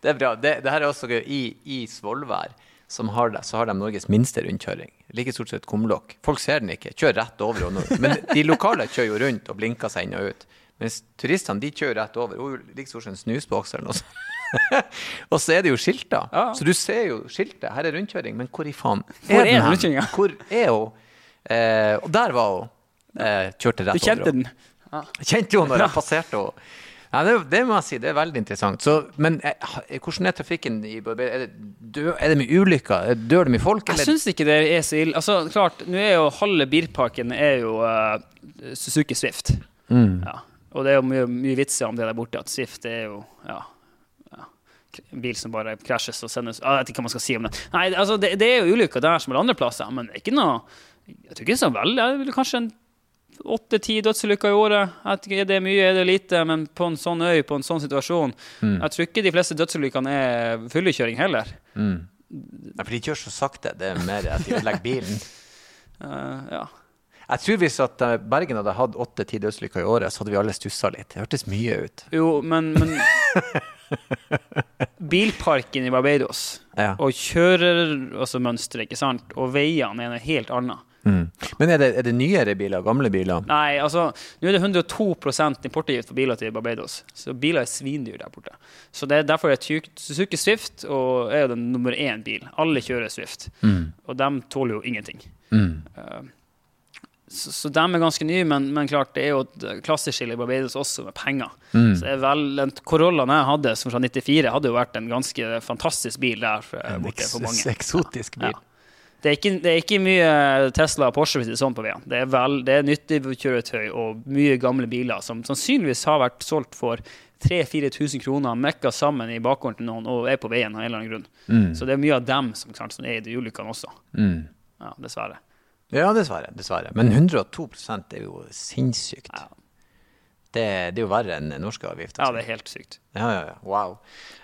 Speaker 1: Det er bra. Det, det her er også gøy. I, i Svolvær som har det, så har de Norges minste rundkjøring. Like stort som et kumlokk. Folk ser den ikke. Kjører rett over. Og nord. Men de lokale kjører jo rundt og blinker seg inn og ut. Mens turistene de kjører rett over. Hun like stort som en snusboks eller noe sånt. og så er det jo skilta.
Speaker 2: Ja.
Speaker 1: Så du ser jo skiltet. Her er rundkjøring, men hvor i faen
Speaker 2: Hvor er
Speaker 1: den hen? Hvor er hun? Eh, og der var hun. Eh, kjørte rett
Speaker 2: Du kjente
Speaker 1: over.
Speaker 2: den?
Speaker 1: Kjente hun når jeg passerte henne. Ja, det, det må jeg si, det er veldig interessant. Så, men eh, hvordan er trafikken i Barbados? Er det, er det mye ulykker? Er- Dør det mye folk?
Speaker 2: Jeg
Speaker 1: Eller?
Speaker 2: syns ikke det er så ille. Altså, klart, nå er jo halve bilparken er jo uh, Suzuki Swift.
Speaker 1: Mm.
Speaker 2: Ja. Og det er jo mye, mye vitser om det der borte, at Swift er jo ja, ja, bil som bare krasjes og sendes Jeg vet ikke hva man skal si om det. Nei, altså, det, det er jo ulykker der som alle andre plasser, men det er ikke noe Jeg tror ikke det er så veldig Det er vel kanskje en åtte-ti dødsulykker i året. Jeg vet ikke, Er det mye, er det lite? Men på en sånn øy, på en sånn situasjon Jeg tror ikke de fleste dødsulykkene er fyllekjøring heller.
Speaker 1: Mm. Nei, for de kjører så sakte. Det er mer at de ødelegger bilen.
Speaker 2: uh, ja.
Speaker 1: Jeg tror hvis at eh, Bergen hadde hatt åtte-ti dødsulykker i året, så hadde vi alle stussa litt. Det hørtes mye ut.
Speaker 2: Jo, men, men Bilparken i Barbados
Speaker 1: Ja.
Speaker 2: og kjørermønsteret, altså ikke sant, og veiene er noe helt annet.
Speaker 1: Mm. Men er det, er det nyere biler? Gamle biler?
Speaker 2: Nei, altså, nå er det 102% importavgift for biler til Barbados, så biler er svindyr der borte. Så det er derfor er Suzuki Swift og er jo den nummer én bil. Alle kjører Swift,
Speaker 1: Mm.
Speaker 2: og de tåler jo ingenting.
Speaker 1: Mm.
Speaker 2: Eh, Så, så de er ganske nye, men, men klart det er jo et klasseskille i Barbados også, med penger.
Speaker 1: Mm.
Speaker 2: Så er vel, Den Corollaen jeg hadde, som fra 94, hadde jo vært en ganske fantastisk bil der eh,
Speaker 1: En
Speaker 2: borte for mange.
Speaker 1: eksotisk bil.
Speaker 2: Ja. Det, er ikke, det er ikke mye Tesla og Porsche sånn på veien. Det er, vel, det er nyttig kjøretøy og mye gamle biler som sannsynligvis har vært solgt for 3000-4000 kroner, mekka sammen i bakgården til noen og er på veien av en eller annen grunn.
Speaker 1: Mm.
Speaker 2: Så det er mye av dem som, sant, som er i de ulykkene også.
Speaker 1: Mm.
Speaker 2: Ja, dessverre.
Speaker 1: Ja, dessverre. dessverre. Men 102 er jo sinnssykt.
Speaker 2: Ja.
Speaker 1: Det, det er jo verre enn norske avgifter.
Speaker 2: Ja, det er helt sykt.
Speaker 1: Ja, ja, ja. Wow.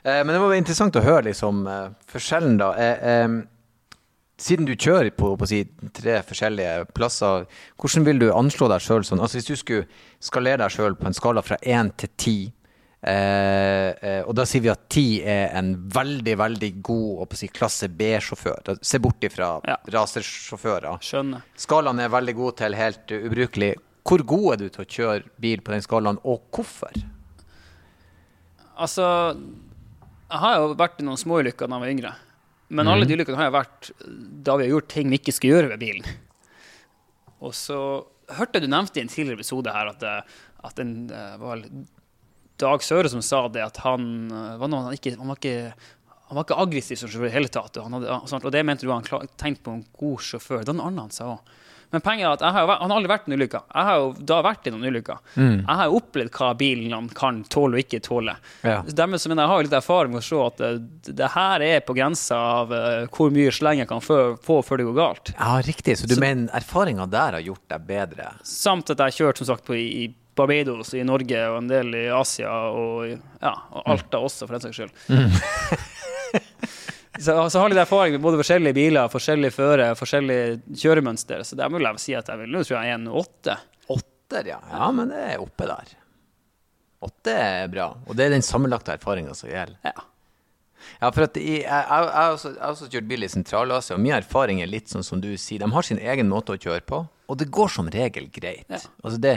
Speaker 1: Eh, men det var interessant å høre liksom, eh, forskjellen, da. Eh, eh, siden du kjører på, på si, tre forskjellige plasser, hvordan vil du anslå deg sjøl sånn? Altså, hvis du skulle skalere deg sjøl på en skala fra én til ti, eh, eh, og da sier vi at ti er en veldig, veldig god si, klasse B-sjåfør. Se bort ifra
Speaker 2: Ja.
Speaker 1: rasersjåfører.
Speaker 2: Skjønner.
Speaker 1: Skalaen er veldig god til helt uh, ubrukelig. Hvor god er du til å kjøre bil på den skalaen, og hvorfor?
Speaker 2: Altså, jeg har jo vært i noen småulykker da jeg var yngre. Men
Speaker 1: mm.
Speaker 2: alle de ulykkene har jeg vært da vi har gjort ting vi ikke skulle gjøre ved bilen. Og så hørte du nevnte i en tidligere episode her at, at en, det var vel Dag Søre som sa det at han eh, var noe, han, ikke, han var ikke han var ikke aggressiv som sjåfør i det hele tatt. Og, han hadde, og det mente du han tenkte på en god sjåfør. Det var noe annet han sa òg. Men poenget er at har, han har aldri vært i en ulykke. Jeg har jo da vært i noen ulykker. Jeg har jo opplevd hva bilen kan tåle og ikke tåle.
Speaker 1: Ja.
Speaker 2: Så Dermed så mener jeg har jo litt erfaring med å se at det, det her er på grensa av uh, hvor mye sleng jeg kan få, få før det går galt.
Speaker 1: Ja, riktig. Så du mener erfaringa der har gjort deg bedre?
Speaker 2: Samt at jeg har kjørt som sagt på i Barbados i Norge og en del i Asia og, ja, og Alta også, for den saks skyld. så, så jeg har litt erfaring med både forskjellige biler, forskjellige føre, forskjellige kjøremønster. Så der vil jeg si at jeg vil nå tror jeg er en åtte.
Speaker 1: Åtter, ja. Ja, men det er oppe der. Åtte er bra. Og det er den sammenlagte erfaringa som gjelder.
Speaker 2: Ja.
Speaker 1: Ja, for at i, jeg, jeg, jeg, har også, jeg har også kjørt bil i Sentral-Asia, og min erfaring er litt sånn som du sier. De har sin egen måte å kjøre på, og det går som regel greit.
Speaker 2: Ja.
Speaker 1: Altså det,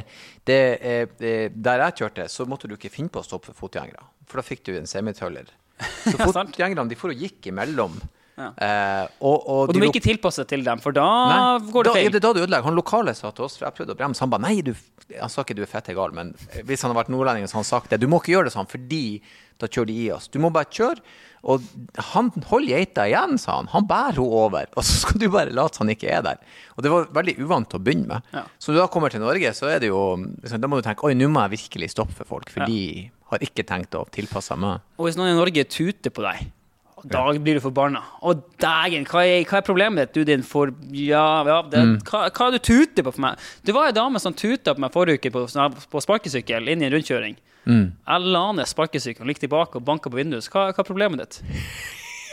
Speaker 1: det, er- det, der jeg kjørte, så måtte du ikke finne på å stoppe for fotgjengere, for da fikk du en semitøller. Så fotgjengerne de for og gikk imellom.
Speaker 2: Ja.
Speaker 1: Eh, og, og,
Speaker 2: Og du må ikke tilpasse til dem, for da
Speaker 1: Nei,
Speaker 2: går det
Speaker 1: da,
Speaker 2: feil.
Speaker 1: det er da du ødelegger. Han lokale sa til oss, for jeg prøvde å bremse, han ba nei, du Han sa ikke du er fette gal, men hvis han hadde vært nordlending, så hadde han sagt det. Du må ikke gjøre det sånn, fordi da kjører de i oss. Du må bare kjøre. Og han holder geita igjen, sa han. Han bærer henne over. Og så skal du bare late som han ikke er der. Og det var veldig uvant å begynne med.
Speaker 2: Ja.
Speaker 1: Så når du da kommer til Norge, så er det jo liksom, Da må du tenke oi, nå må jeg virkelig stoppe for folk, for
Speaker 2: Ja.
Speaker 1: de har ikke tenkt å tilpasse meg.
Speaker 2: Og hvis noen i Norge tuter på deg, da blir du forbanna. Å, dægen, hva hva er problemet ditt, du din for... Ja, ja, det,
Speaker 1: Mm.
Speaker 2: hva, hva er du tuter på for meg? Det var ei dame som tuta på meg forrige uke på, på sparkesykkel inn i en rundkjøring.
Speaker 1: Mm.
Speaker 2: Jeg la ned sparkesykkelen, gikk tilbake og banka på vinduet. Så Hva, hva er problemet ditt?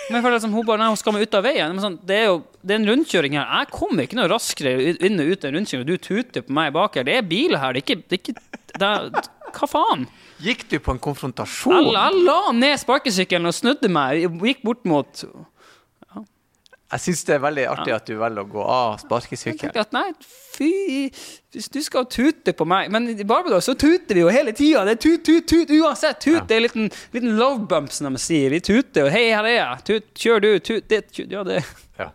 Speaker 2: Men jeg føler liksom, hun bare, nei, hun skal meg ut av veien. Men sånn, det er jo det er en rundkjøring her. Jeg kommer ikke noe raskere inn og ut en rundkjøring, og du tuter på meg bak her. Det er biler her, det er ikke, det er ikke det er, Hva faen?
Speaker 1: Gikk du på en konfrontasjon?
Speaker 2: Jeg, jeg la ned sparkesykkelen og snudde meg. Gikk bort mot
Speaker 1: Jeg syns det er veldig artig at du velger å gå av
Speaker 2: Jeg
Speaker 1: sparkesykkel.
Speaker 2: tenkte nei, fy Hvis du skal tute på meg Men i Barbados så tuter vi jo hele tida. Det er tut, tut, tut uansett. Tut
Speaker 1: Ja.
Speaker 2: det er en liten, liten love bump, som de sier. Vi tuter, og hei, her er jeg. Tut, kjør du. Tut, det, tut, ja, det
Speaker 1: Ja,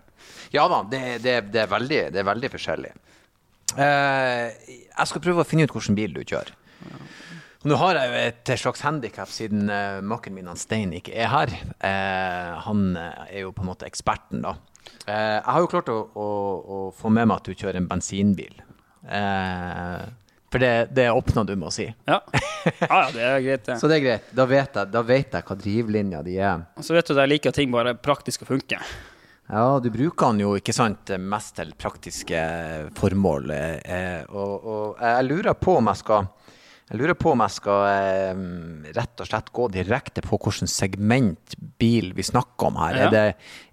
Speaker 1: ja da, det, det, det, er veldig, det er veldig forskjellig. Uh, jeg skal prøve å finne ut hvilken bil du kjører. Og nå har jeg jo et slags handikap siden uh, makken min han Stein ikke er her. Uh, han eh, er jo på en måte eksperten, da. Uh, jeg har jo klart å, å, å få med meg at du kjører en bensinbil. Eh, for det, det åpna du med å si.
Speaker 2: Ja. Ah, ja, det er greit, det.
Speaker 1: Så det er greit. Da vet jeg, da vet jeg hva drivlinja di er.
Speaker 2: Og så vet du at jeg liker at ting bare praktisk og funker.
Speaker 1: Ja, du bruker den jo ikke sant, mest til praktiske formål. Eh, og, og jeg lurer på om jeg skal jeg lurer på om jeg skal eh, rett og slett gå direkte på hvilket segment bil vi snakker om her.
Speaker 2: Ja.
Speaker 1: Er, det,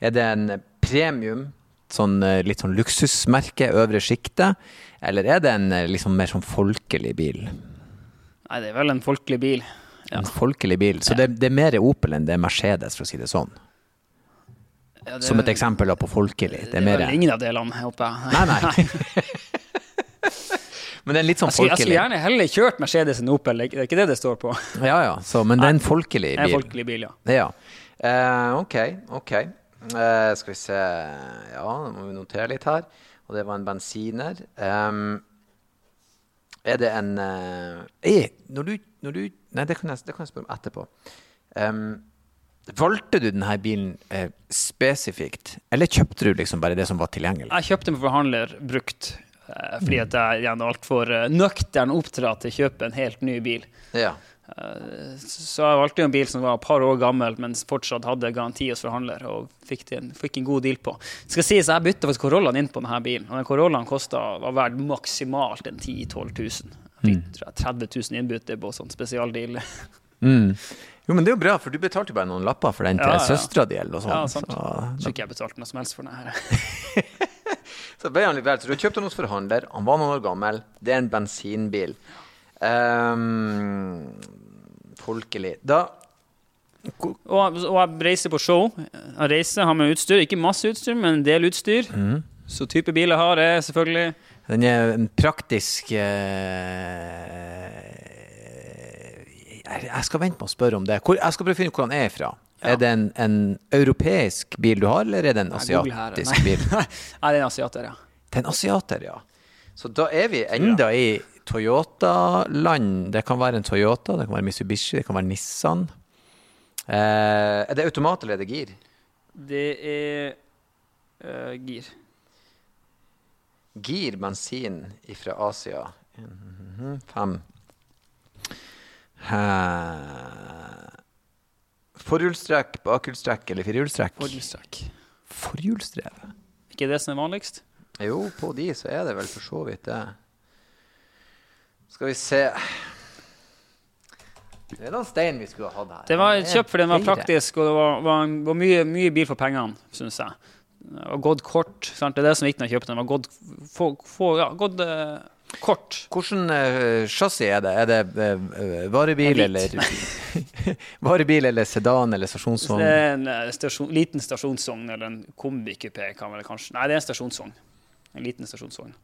Speaker 1: er det en premium, sånn, eh, litt sånn luksusmerke, øvre sjiktet? Eller er det en liksom mer sånn folkelig bil?
Speaker 2: Nei, det er vel en folkelig bil. Ja.
Speaker 1: En folkelig bil. Så det, det er mer Opel enn det er Mercedes, for å si det sånn.
Speaker 2: Ja, det,
Speaker 1: Som et eksempel på folkelig. Det
Speaker 2: Det
Speaker 1: er
Speaker 2: er
Speaker 1: mer
Speaker 2: ingen av delene, håper jeg.
Speaker 1: Nei, nei. Men det er litt sånn
Speaker 2: skulle, jeg skulle gjerne heller kjørt Mercedes enn Opel, det er ikke det det står på.
Speaker 1: Ja, ja. Så, men det er en folkelig
Speaker 2: er en
Speaker 1: bil.
Speaker 2: folkelig bil, ja.
Speaker 1: Ja. Uh, ok, ok. Uh, skal vi se Ja, nå må vi notere litt her. Og det var en bensiner. Um, er det en uh, eh, når, du, når du Nei, det kan jeg, det kan jeg spørre om etterpå. Um, valgte du denne bilen eh, spesifikt, eller kjøpte du liksom bare det som var tilgjengelig?
Speaker 2: Jeg kjøpte den for forhandler brukt, fordi at jeg er altfor uh, nøktern oppdratt til å kjøpe en helt ny bil.
Speaker 1: Ja.
Speaker 2: Eh, Så jeg valgte en bil som var et par år gammel, men fortsatt hadde garanti hos forhandler. Og fikk, en, fikk en god deal på. Det skal sies, Jeg bytta faktisk Corollaen inn på denne bilen. Og den Corollaen kostet, var verdt maksimalt en 10 000-12 000. Jeg fikk 30 000 innbytte på sånn spesialdeal.
Speaker 1: Mm. Jo, men det er jo bra, for du betalte jo bare noen lapper for den til
Speaker 2: Ja, ja.
Speaker 1: søstera di eller noe sånt.
Speaker 2: Ja, sant.
Speaker 1: Så,
Speaker 2: Jeg tror ikke jeg betalte noe som helst for den her.
Speaker 1: så ble han litt vel. Så du kjøpte han hos forhandler, han var noen år gammel, det er en bensinbil. Um, folkelig. Da
Speaker 2: Og, og jeg reiser på show. Jeg reiser, har med utstyr. Ikke masse utstyr, men en del utstyr. Så type bil jeg har, er selvfølgelig
Speaker 1: Den er en praktisk uh, jeg skal vente med å spørre om det. Hvor, jeg skal prøve å finne ut hvor han er fra. Er det en, en europeisk bil du har, eller er det en
Speaker 2: her,
Speaker 1: asiatisk bil?
Speaker 2: Nei, det er en asiater, ja.
Speaker 1: Det er en asiater, ja. Så da er vi enda i Toyota-land. Det kan være en Toyota, det kan være Mitsubishi, det kan være Nissan. Eh, er det automat eller er det gir?
Speaker 2: Det er uh, gir.
Speaker 1: Gir bensin fra Asia. Mhm, Fem. Eh, Forhjulstrekk, bakhjulstrekk eller firehjulstrekk?
Speaker 2: Forhjulstrekk.
Speaker 1: Forhjulsdrevet.
Speaker 2: Ikke det som er vanligst?
Speaker 1: Jo, på de så er det vel for så vidt det. Skal vi se Det er noen stein vi skulle ha hatt her.
Speaker 2: Det var kjøpt fordi den var praktisk, og det var, var, var mye, mye bil for pengene, syns jeg. Det var gått kort. Sant? Det er det som er viktig når jeg kjøper den. Det var gått, få, få, ja, gått kort.
Speaker 1: Hvordan uh, chassis er det? Er det eh, varebil eller Varebil eller sedan eller stasjonsvogn?
Speaker 2: det er en eh, stasjon, liten stasjonsvogn, eller en kombikupé, kan vel kanskje Nei, det er en stasjonsvogn. En liten stasjonsvogn.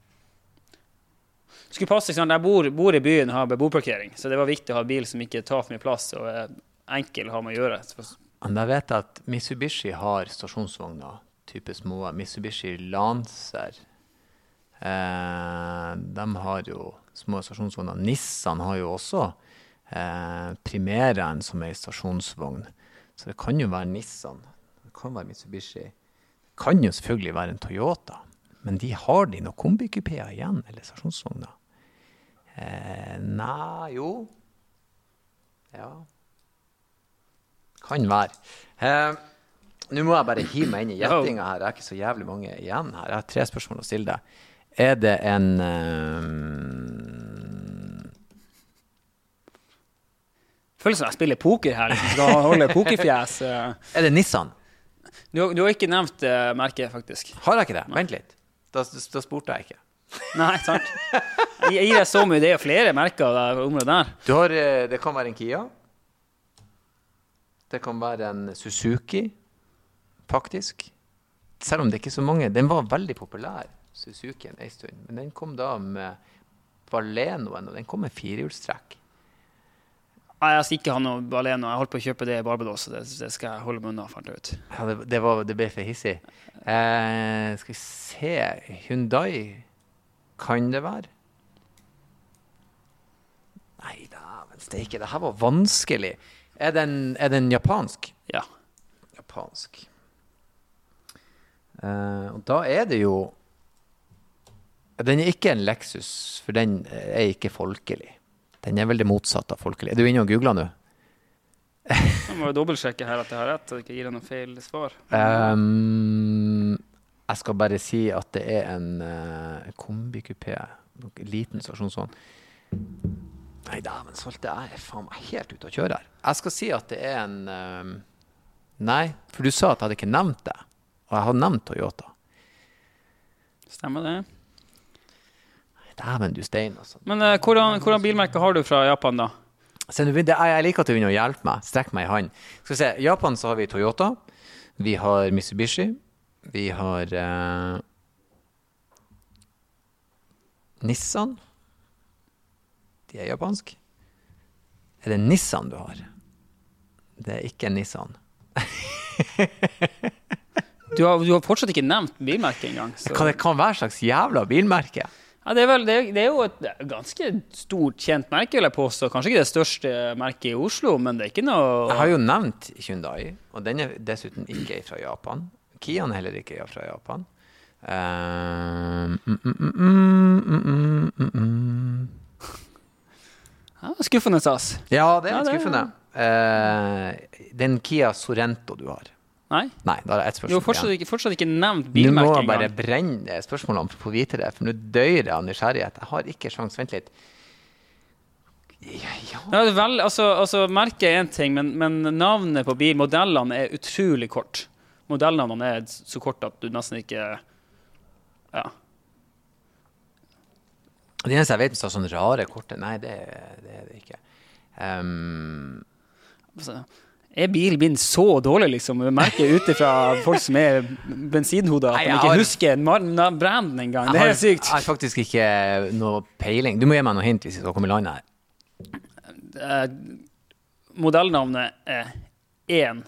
Speaker 2: Skulle passe, sånn. Jeg bor, bor i byen og har beboerparkering, så det var viktig å ha bil som ikke tar for mye plass og er enkel å ha med å gjøre.
Speaker 1: Men jeg vet at Mitsubishi har stasjonsvogner, type små. Mitsubishi Lancer. Eh, de har jo små stasjonsvogner. Nissan har jo også eh, Primeraen som er i stasjonsvogn. Så det kan jo være Nissan. Det kan være Mitsubishi. Det kan jo selvfølgelig være en Toyota. Men de har de noen kombikupeer igjen, eller stasjonsvogner? Eh, nei, jo. Ja. Kan være. Eh, Nå må jeg bare hive meg inn i gjettinga her. Det er ikke så jævlig mange igjen her. Jeg har tre spørsmål å stille deg. Er det en um...
Speaker 2: Føles som jeg spiller poker her. Liksom, skal holde pokerfjes. eh.
Speaker 1: Er det Nissan?
Speaker 2: Du, du har ikke nevnt uh, merket, faktisk.
Speaker 1: Har jeg ikke det? Vent litt. Da, da spurte jeg ikke.
Speaker 2: Nei, sant? Jeg gir deg så mye. Det er flere merker av området der.
Speaker 1: Du har, eh, det kan være en Kia. Det kan være en Suzuki, faktisk. Selv om det ikke er så mange. Den var veldig populær, Suzukien, en stund. Men den kom da med Balenoen, og den kom med firehjulstrekk.
Speaker 2: Nei, jeg skal ikke ha noe Baleno. Jeg holdt på å kjøpe det i Barbados, så det, det skal jeg holde meg unna. fant jeg ut.
Speaker 1: Ja, det, det, var, det ble for hissig. Eh, skal vi se Hyundai kan det være? Nei dæven steike, det her var vanskelig. Er den, er den japansk?
Speaker 2: Ja.
Speaker 1: Japansk. Eh, og da er det jo Den er ikke en Lexus, for den er ikke folkelig. Den er vel det motsatte av folkelig. Er du inne og googler nå?
Speaker 2: Jeg må jo dobbeltsjekke her at jeg har rett, og ikke gir deg noe feil svar.
Speaker 1: Um, jeg skal bare si at det er en uh, kombikupé. Liten liten sånn. Nei dæven salte, jeg er faen meg helt ute å kjøre her. Jeg skal si at det er en um, Nei, for du sa at jeg hadde ikke nevnt det. Og jeg har nevnt Toyota.
Speaker 2: Stemmer det?
Speaker 1: Dæven, du stein, altså.
Speaker 2: Men uh, hvordan, hvordan bilmerke har du fra Japan, da?
Speaker 1: Jeg, liker at du begynner å hjelpe meg. Strekk meg i hånd. Skal vi se. I Japan så har vi Toyota. Vi har Mitsubishi. Vi har uh, Nissan. De er japansk. Er det Nissan du har? Det er ikke Nissan.
Speaker 2: Du har, du har fortsatt ikke nevnt bilmerket engang. så-
Speaker 1: Hva det kan være slags jævla bilmerke?
Speaker 2: Ja, det, er vel, det, er- det er jo et ganske stort kjent merke, vil jeg påstå. Kanskje ikke det største merket i Oslo, men det er ikke noe
Speaker 1: Jeg har jo nevnt Hyundai, og den er dessuten ikke fra Japan. Kian er heller ikke fra Japan. Mm, mm, mm.
Speaker 2: Ja, skuffende stas.
Speaker 1: Ja, det er litt skuffende. Uh, den Kia Sorento du har.
Speaker 2: Nei?
Speaker 1: Nei, da er det ett
Speaker 2: Du har fortsatt ikke, fortsatt ikke nevnt
Speaker 1: Nå må jeg bare
Speaker 2: engang.
Speaker 1: brenne spørsmålene for å vite det, for nå dør jeg av nysgjerrighet. Jeg har ikke sjans. Vent litt. Ja, ja.
Speaker 2: Ja, vel, altså, altså, merket er én ting, men, men navnet på bil, modellene, er utrolig kort. Modellnavnene er så kort at du nesten ikke Ja.
Speaker 1: Det eneste jeg vet er sånne rare korte Nei, det, det er det ikke. Um,
Speaker 2: Altså, er bilen min så dårlig, liksom? Jeg merker ut ifra folk som er bensinhoder, at de ikke
Speaker 1: har-
Speaker 2: husker branden engang. Det er sykt.
Speaker 1: Jeg har faktisk ikke noe peiling. Du må gi meg noe hint hvis vi skal komme i land her.
Speaker 2: Eh, modellnavnet er én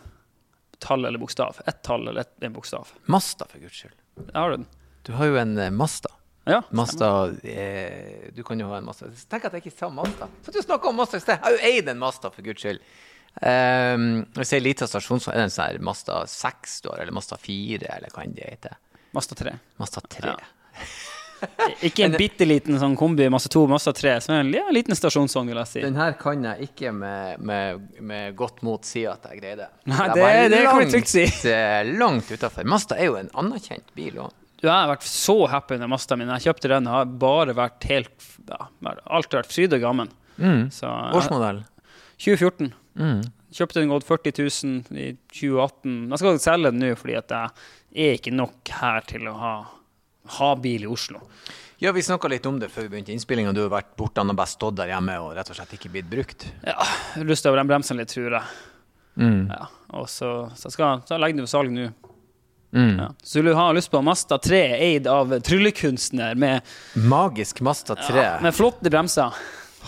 Speaker 2: tall eller bokstav. Ett tall eller ett- en bokstav.
Speaker 1: Mazda, for guds skyld.
Speaker 2: Har du den.
Speaker 1: Du har jo en eh, Mazda.
Speaker 2: Ja,
Speaker 1: Masta eh, Du kan jo ha en Mazda. Tenk at jeg ikke sa Mazda. Så du snakka om Masta i sted. Jeg har jo eid en Mazda, for guds skyld. Um, hvis det er liten stasjon, så er det en sånn Masta Mazda 6 du har, eller Mazda 4, eller hva enn det heter.
Speaker 2: Mazda 3.
Speaker 1: Masta 3.
Speaker 2: Ja. Ikke en bitte liten sånn kombi Mazda 2, Mazda 3, som er en ja, liten stasjonsvogn, vil jeg si.
Speaker 1: Den her kan jeg ikke med, med, med godt mot si at jeg greide.
Speaker 2: Nei,
Speaker 1: det,
Speaker 2: det-
Speaker 1: det
Speaker 2: det kan vi trygt si.
Speaker 1: langt, eh, utafor. Mazda er jo en anerkjent bil Også.
Speaker 2: Du, jeg har vært så happy med Mazda min. Jeg kjøpte den, har bare vært helt ja, Alt har vært fryd og gammen. Mm.
Speaker 1: Årsmodell.
Speaker 2: 2014.
Speaker 1: Mm.
Speaker 2: Kjøpte den gått 40 000 i 2018. Jeg skal selge den nå fordi at jeg er ikke nok her til å ha, ha bil i Oslo.
Speaker 1: Ja, vi snakka litt om det før vi begynte innspillinga. Du har vært borte, og bare stått der hjemme og rett og slett ikke blitt brukt.
Speaker 2: Ja, Rusta over den bremsen litt, tror jeg.
Speaker 1: Mm.
Speaker 2: Ja, og så, så skal så legger den for salg nå.
Speaker 1: Mm.
Speaker 2: Ja. Så du ha lyst på Masta 3 eid av tryllekunstner med,
Speaker 1: Magisk Masta 3.
Speaker 2: ja, med flotte bremser.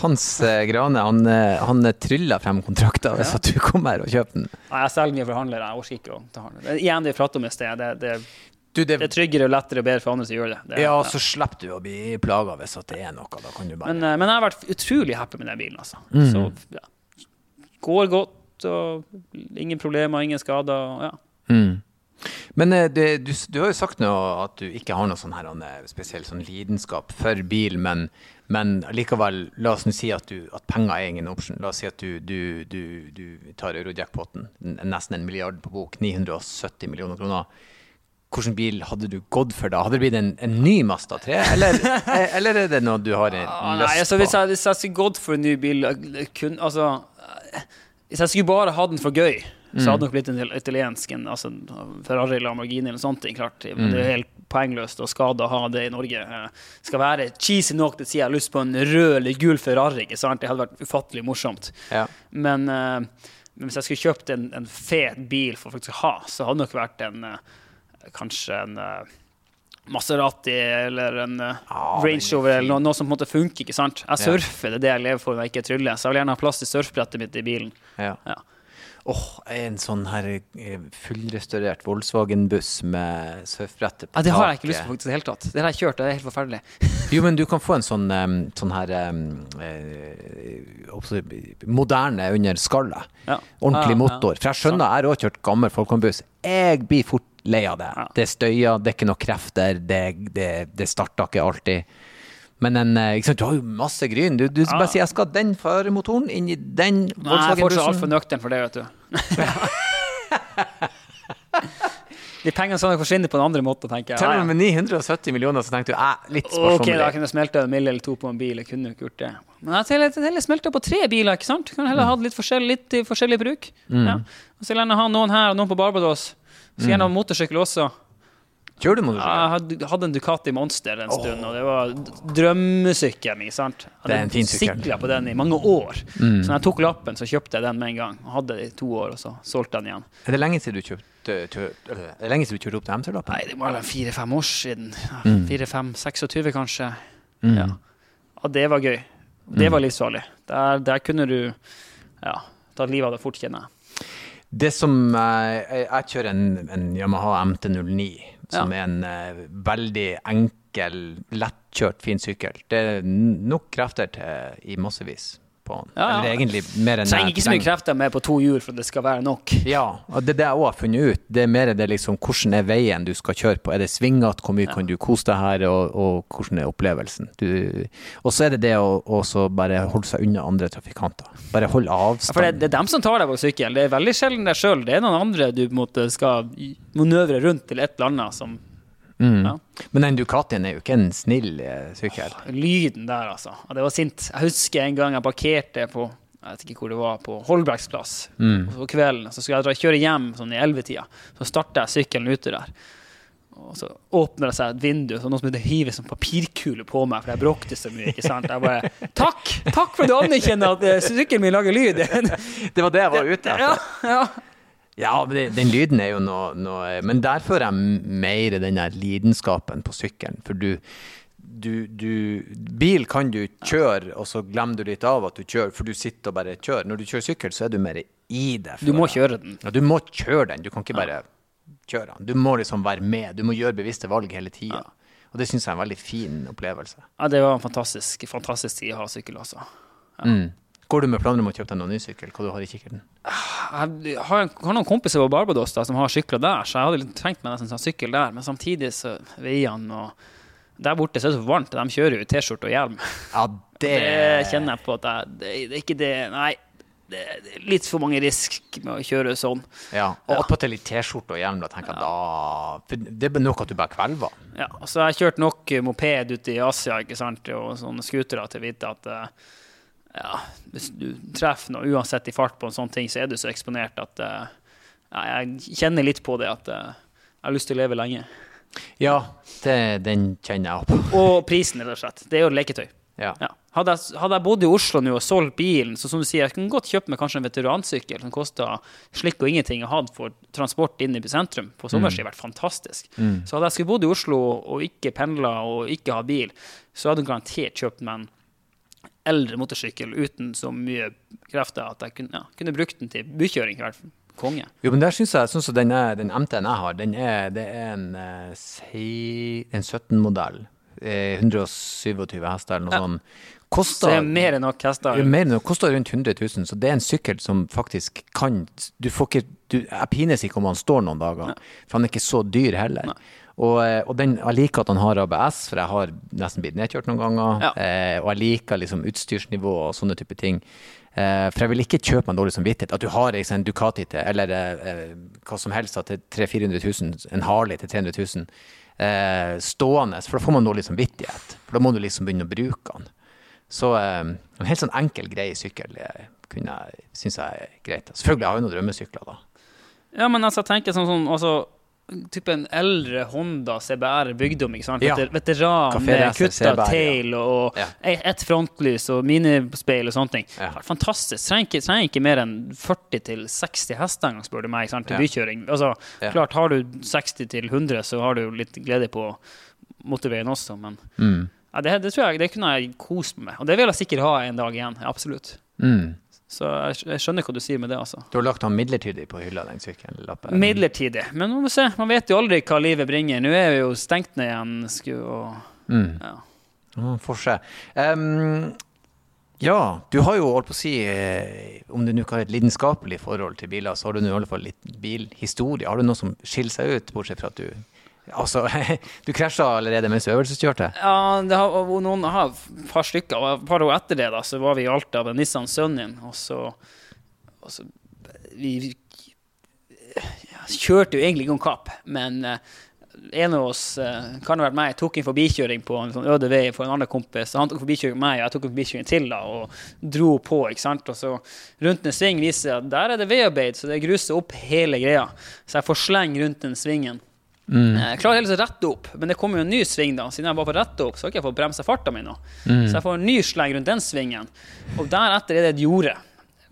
Speaker 1: Hans eh, Grane han, eh, han tryller frem kontrakter hvis at du kommer her og kjøper den.
Speaker 2: Nei, jeg selger mye forhandlere. Jeg orker ikke å ta handlere. Igjen det vi prater om i sted. Det, det,
Speaker 1: Du, det,
Speaker 2: det er tryggere og lettere og bedre for andre som gjør det. det
Speaker 1: ja, så slipper du å bli plaga hvis det er noe. Da kan du bare
Speaker 2: men, eh, men jeg har vært utrolig happy med den bilen. Altså.
Speaker 1: Mm.
Speaker 2: Så ja. går godt, og ingen problemer, ingen skader. og Ja.
Speaker 1: mm. Men eh, det, du, du har jo sagt nå at du ikke har noe sånn her, eh, spesiell sånn lidenskap for bil, men, men likevel, la oss nå si at, du, at penger er ingen option. La oss si at du, du, du, du tar eurojackpoten, nesten en milliard på bok, 970 millioner kroner. Hvilken bil hadde du gått for da? Hadde det blitt en, en ny Mazda 3, eller, eller er det noe du har
Speaker 2: Ah,
Speaker 1: lyst
Speaker 2: nei, altså,
Speaker 1: på?
Speaker 2: hvis, jeg, hvis jeg skulle gått for en ny bil eh, kun, altså, eh, Hvis jeg skulle bare ha den for gøy, så
Speaker 1: Mm.
Speaker 2: hadde det nok blitt en ital- italiensk en, altså, Ferrari Lamborghini eller sånt. Klart. Det
Speaker 1: Mm.
Speaker 2: er helt poengløst og skade å ha det i Norge. Eh, skal være cheesy nok til å si jeg har lyst på en rød eller gul Ferrari. Ikke sant? Det hadde vært ufattelig morsomt.
Speaker 1: Ja.
Speaker 2: Men, eh, men hvis jeg skulle kjøpt en, en fet bil for folk å ha, så hadde det nok vært en eh, kanskje en Maserati eller en
Speaker 1: ah,
Speaker 2: Range
Speaker 1: er
Speaker 2: Rover eller noe, noe som på en måte funker. ikke sant? Jeg surfer, det er det jeg lever for når jeg ikke tryller. Så jeg vil gjerne ha plass til surfbrettet mitt i bilen.
Speaker 1: Ja.
Speaker 2: Ja.
Speaker 1: Åh, en sånn her eh, fullrestaurert Volkswagen-buss med surfbrettet på
Speaker 2: Ja, det har jeg ikke lyst på faktisk i det hele tatt. Det har jeg kjørt, det er helt forferdelig.
Speaker 1: Jo, men du kan få en sånn, sånn her eh, moderne under skallet.
Speaker 2: Ja.
Speaker 1: Ordentlig
Speaker 2: Ja,
Speaker 1: motor. For jeg skjønner, jeg har òg kjørt gammel Volkswagen-buss. Jeg blir fort lei av det. Det støyer, det er ikke noe krefter, det, det, det starter ikke alltid. Men en, eh, sant, du har jo masse gryn. Du, du
Speaker 2: Ja.
Speaker 1: bare sier jeg skal ha den førermotoren inn i den
Speaker 2: Nei, jeg er fortsatt
Speaker 1: Volkswagen-bussen.
Speaker 2: altfor nøktern for det, vet du. De pengene sånn forsvinner forsvinne på en andre måte, tenker jeg.
Speaker 1: Til og med 970 millioner, så tenkte du eh, litt
Speaker 2: Ok, da kunne jeg smelta en mill. eller to på en bil. Jeg kunne ikke gjort det. Men jeg heller, heller smelta på tre biler, ikke sant? Kan heller ha litt forskjellig, litt forskjellig bruk. Ja. Og så vil jeg gjerne ha noen her og noen på Barbados. Så gjerne ha motorsykkel også.
Speaker 1: Kjører du motorsykkel?
Speaker 2: Jeg hadde- hadde en Ducati Monster en stund, og det var drømmesykkelen min. sant? Jeg
Speaker 1: Det er en fin sykkel.
Speaker 2: sikla på den i mange år. Så når jeg tok lappen, så kjøpte jeg den med en gang. Og hadde det i to år, og så solgte den igjen.
Speaker 1: Er det lenge siden du kjøpte er det lenge siden du kjørte opp til MC-lappen?
Speaker 2: Nei, det må være fire-fem år siden.
Speaker 1: Mm.
Speaker 2: Fire-fem, 26 kanskje. Ja. ja, det var gøy. Det
Speaker 1: Mm.
Speaker 2: var livsfarlig. Der, der kunne du ja, tatt livet av deg fort, kjenner jeg.
Speaker 1: Det som eh, Jeg, jeg kjører en, en Yamaha MT-09, som er en uh, veldig enkel, lettkjørt, fin sykkel. Det er nok krefter til i massevis. På den.
Speaker 2: Ja, ja.
Speaker 1: Eller egentlig mer enn
Speaker 2: Trenger ikke så mye krefter med på to hjul for at det skal være nok.
Speaker 1: Ja, og det er det jeg òg har funnet ut. Det er mer det liksom hvordan er veien du skal kjøre på. Er det svingete, hvor mye kan du kose deg her, og, og hvordan er opplevelsen. Og så er det det å bare holde seg unna andre trafikanter. Bare holde
Speaker 2: Ja,
Speaker 1: avstand.
Speaker 2: for det, det er dem som tar deg på sykkel. Det er veldig sjelden deg sjøl. Det er noen andre du måte skal manøvre rundt til et eller annet som
Speaker 1: Mm.
Speaker 2: Ja.
Speaker 1: Men den Ducatien er jo ikke en snill sykkel. sykkel.
Speaker 2: Lyden der, altså. Det var sint. Jeg husker en gang jeg parkerte på jeg vet ikke hvor det var, på Holbergs plass
Speaker 1: Mm.
Speaker 2: På kvelden. Så skulle jeg dra kjøre hjem sånn i ellevetida. Så starta jeg sykkelen ute der. Og så åpner det seg et vindu, så noen som hiver sånn papirkule på meg, for jeg bråkte så mye. ikke sant? Jeg bare Takk! Takk for at du anerkjenner at eh, sykkelen min lager lyd!
Speaker 1: Det var det jeg var ute etter.
Speaker 2: ja, ja.
Speaker 1: Ja, den lyden er jo noe, noe Men der føler jeg mer den der lidenskapen på sykkelen. For du, du, du Bil kan du kjøre, og så glemmer du litt av at du kjører, for du sitter og bare kjører. Når du kjører sykkel, så er du mer i det.
Speaker 2: Du må kjøre den.
Speaker 1: Ja, du må kjøre den. Du kan ikke bare kjøre den. Du må liksom være med. Du må gjøre bevisste valg hele tida. Og det syns jeg er en veldig fin opplevelse.
Speaker 2: Ja, det var en fantastisk, fantastisk tid å ha sykkel, altså.
Speaker 1: Mm. Går du med planer om å kjøpe deg noen ny sykkel? Hva du har i kikkerten?
Speaker 2: Jeg har, har noen kompiser på Barbados da, som har sykler der, så jeg hadde litt trengt meg nesten sånn sykkel der. Men samtidig så veiene og Der borte så er det så varmt, de kjører jo T-skjorte og hjelm.
Speaker 1: Ja, det,
Speaker 2: Det kjenner jeg på at jeg, det, det er ikke det Nei. Det er litt for mange risk med å kjøre sånn.
Speaker 1: Ja, og
Speaker 2: Ja.
Speaker 1: attpåtil litt T-skjorte og hjelm. Da tenker jeg da det er nok at du bare kvelver.
Speaker 2: Ja, og så har jeg kjørt nok moped ute i Asia ikke sant? og sånne scootere til å vite at eh, ja, hvis du treffer noe uansett i fart på en sånn ting, så er du så eksponert at uh, jeg kjenner litt på det at uh, jeg har lyst til å leve lenge.
Speaker 1: Ja, det, den kjenner jeg på.
Speaker 2: Og prisen, rett og slett. Det er jo leketøy.
Speaker 1: Ja.
Speaker 2: Ja. Hadde, jeg, hadde jeg bodd i Oslo nå og solgt bilen, så som du sier, jeg kunne godt kjøpt meg kanskje en veteransykkel som kosta slikk og ingenting og hatt for transport inn i sentrum på sommerstid, vært fantastisk. Så hadde jeg skulle bodd i Oslo og ikke pendla og ikke ha bil, så hadde jeg garantert kjøpt meg en eldre motorsykkel uten så mye krefter at jeg kunne, ja, kunne brukt den til bykjøring. i hvert fall. Konge.
Speaker 1: Jo, men der syns jeg, synes jeg den, den MT-en jeg har, den er, det er en, eh, en 17-modell. Eh, 127 hester eller noe
Speaker 2: Ja.
Speaker 1: sånt.
Speaker 2: Så
Speaker 1: Koster
Speaker 2: er mer enn nok hester.
Speaker 1: Mer enn det. koster rundt 100 000, så det er en sykkel som faktisk kan Du får ikke du, Jeg pines ikke om han står noen dager, for han er ikke så dyr heller. Og, eh, og den, jeg liker at han har ABS, for jeg har nesten blitt nedkjørt noen ganger.
Speaker 2: Ja.
Speaker 1: Eh, og jeg liker liksom utstyrsnivå og sånne type ting. Eh, for jeg vil ikke kjøpe meg dårlig samvittighet. At du har liksom, en Ducati til, eller eh, eh, hva som helst, til 300 000-400 000, en Harley til 300 000, eh, stående. For da får man dårlig samvittighet. For da må du liksom begynne å bruke den. Så eh, en helt sånn enkel, grei sykkel eh, kunne jeg, synes jeg er greit. Selvfølgelig har jeg jo noen drømmesykler, da.
Speaker 2: Ja, men altså, jeg tenker sånn, sånn altså, type en eldre Honda CBR bygdom, ikke sant?
Speaker 1: Ja.
Speaker 2: Veter, veteran med kutta tail og
Speaker 1: Ja.
Speaker 2: ett frontlys og minispeil og sånne ting.
Speaker 1: Ja.
Speaker 2: Fantastisk. Trenger ikke, trenger ikke mer enn 40-60 hester engang, spør du meg, ikke sant? til bykjøring. Altså, klart, har du 60-100, så har du litt glede på motorveien også, men
Speaker 1: Mm.
Speaker 2: Ja, det, det tror jeg det kunne jeg kost meg med. Og det vil jeg sikkert ha en dag igjen. Absolutt.
Speaker 1: Mm.
Speaker 2: Så jeg, jeg skjønner hva du sier med det, altså.
Speaker 1: Du har lagt han midlertidig på hylla, den sykkellappen?
Speaker 2: Midlertidig. Men man må se. Man vet jo aldri hva livet bringer. Nå er vi jo stengt ned igjen. Skulle, og,
Speaker 1: Mm.
Speaker 2: ja.
Speaker 1: Se. Em, ja, du har jo holdt på å si eh, Om du nå ikke har et lidenskapelig forhold til biler, så har du nå i alle fall litt bilhistorie. Har du noe som skiller seg ut, bortsett fra at du Altså, du krasja allerede mens du øvelseskjørte?
Speaker 2: ja, det har, og noen har et par stykker. Og et par år etter det da, så var vi i Alta med Nissan Sunnyen, og så, og så Vi ja, kjørte jo egentlig ikke om kapp, men eh, en av oss, kan ha vært meg, tok en forbikjøring på en sånn øde vei for en annen kompis. Han tok forbikjøring meg, og jeg tok en forbikjøring til da, og dro på. ikke sant? Og så rundt en sving viser det at der er det veiarbeid, så det gruser opp hele greia. Så jeg får sleng rundt den svingen. Jeg klarer heller å rette opp, men det kommer jo en ny sving da. Siden jeg bare får rette opp, så har ikke jeg fått bremsa farta mi nå. Så jeg får en ny sleng rundt den svingen. Og deretter er det et jorde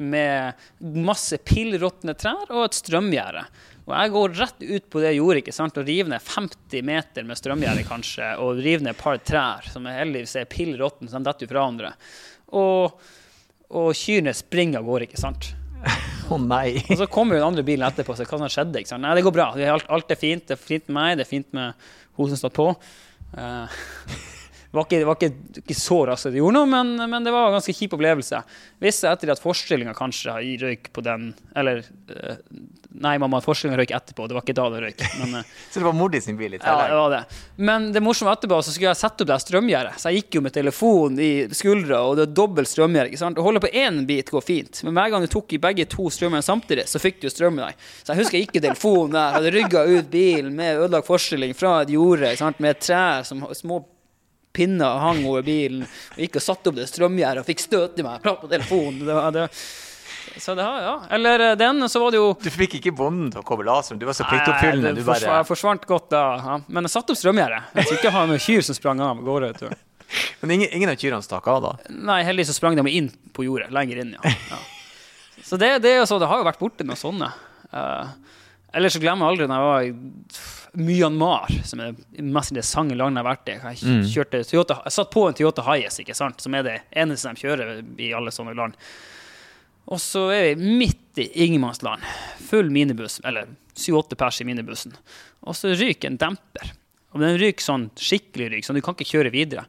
Speaker 2: med masse pillråtne trær og et strømgjerde. Og jeg går rett ut på det jordet ikke sant? og river ned 50 meter med strømgjerde, kanskje, og river ned et par trær som heldigvis er pill råtne, så de detter jo fra hverandre. Og, og kyrne springer av gårde, ikke sant.
Speaker 1: Å nei!
Speaker 2: Og så kommer jo den andre bilen etterpå og sier hva som skjedde. Ikke sant? Nei, det går bra. Alt, alt er fint. Det er fint med meg, det er fint med hun som står på. Eh, var ikke, var ikke, ikke så raskt det gjorde noe, men, men, det var en ganske kjip opplevelse. Visste etter at forestillinga kanskje røyk på den Eller uh, Nei, mamma, forestillinga røyk etterpå. Det var ikke da det røyk. Men, uh,
Speaker 1: så det var mor sin bil?
Speaker 2: Ja, det var det. Men det morsomme etterpå, så skulle jeg sette opp det strømgjerdet. Så jeg gikk jo med telefon i skuldra, og det er dobbelt strømgjerde. Å holde på én bit går fint, men hver gang du tok i begge to strømmene samtidig, så fikk du strøm i deg. Så jeg husker jeg gikk i telefonen der, hadde rygga ut bilen med ødelagt forestilling fra et jorde med trær som små pinner hang over bilen. Og gikk og satte opp det strømgjerdet og fikk støt i meg. Prat på telefonen. Det var, det, så det har, ja. Eller eh, den, så var det jo
Speaker 1: Du fikk ikke bonden til å koble laseren? Du var så pliktoppfyllende.
Speaker 2: Nei, det forsvant, forsvant godt da. Ja. Men jeg satte opp strømgjerdet. Jeg skulle ikke ha noen kyr som sprang av gårde.
Speaker 1: Men ingen, ingen av kyrne stakk av, da?
Speaker 2: Nei, heldigvis så sprang de inn på jordet. Lenger inn, ja. ja. Så det, det, så, det, har jo vært borti noen sånne. Uh, ellers så glemmer jeg aldri da jeg var i Myanmar, som er det mest interessante landet jeg har vært i. Jeg, mm. kjørte Toyota, jeg satt på en Toyota Hiace, ikke sant? som er det eneste de kjører i alle sånne land. Og så er vi midt i ingenmannsland. Full minibuss, eller syv-åtte pers i minibussen. Og så ryker en demper. Og den ryker sånn skikkelig ryk, så du kan ikke kjøre videre.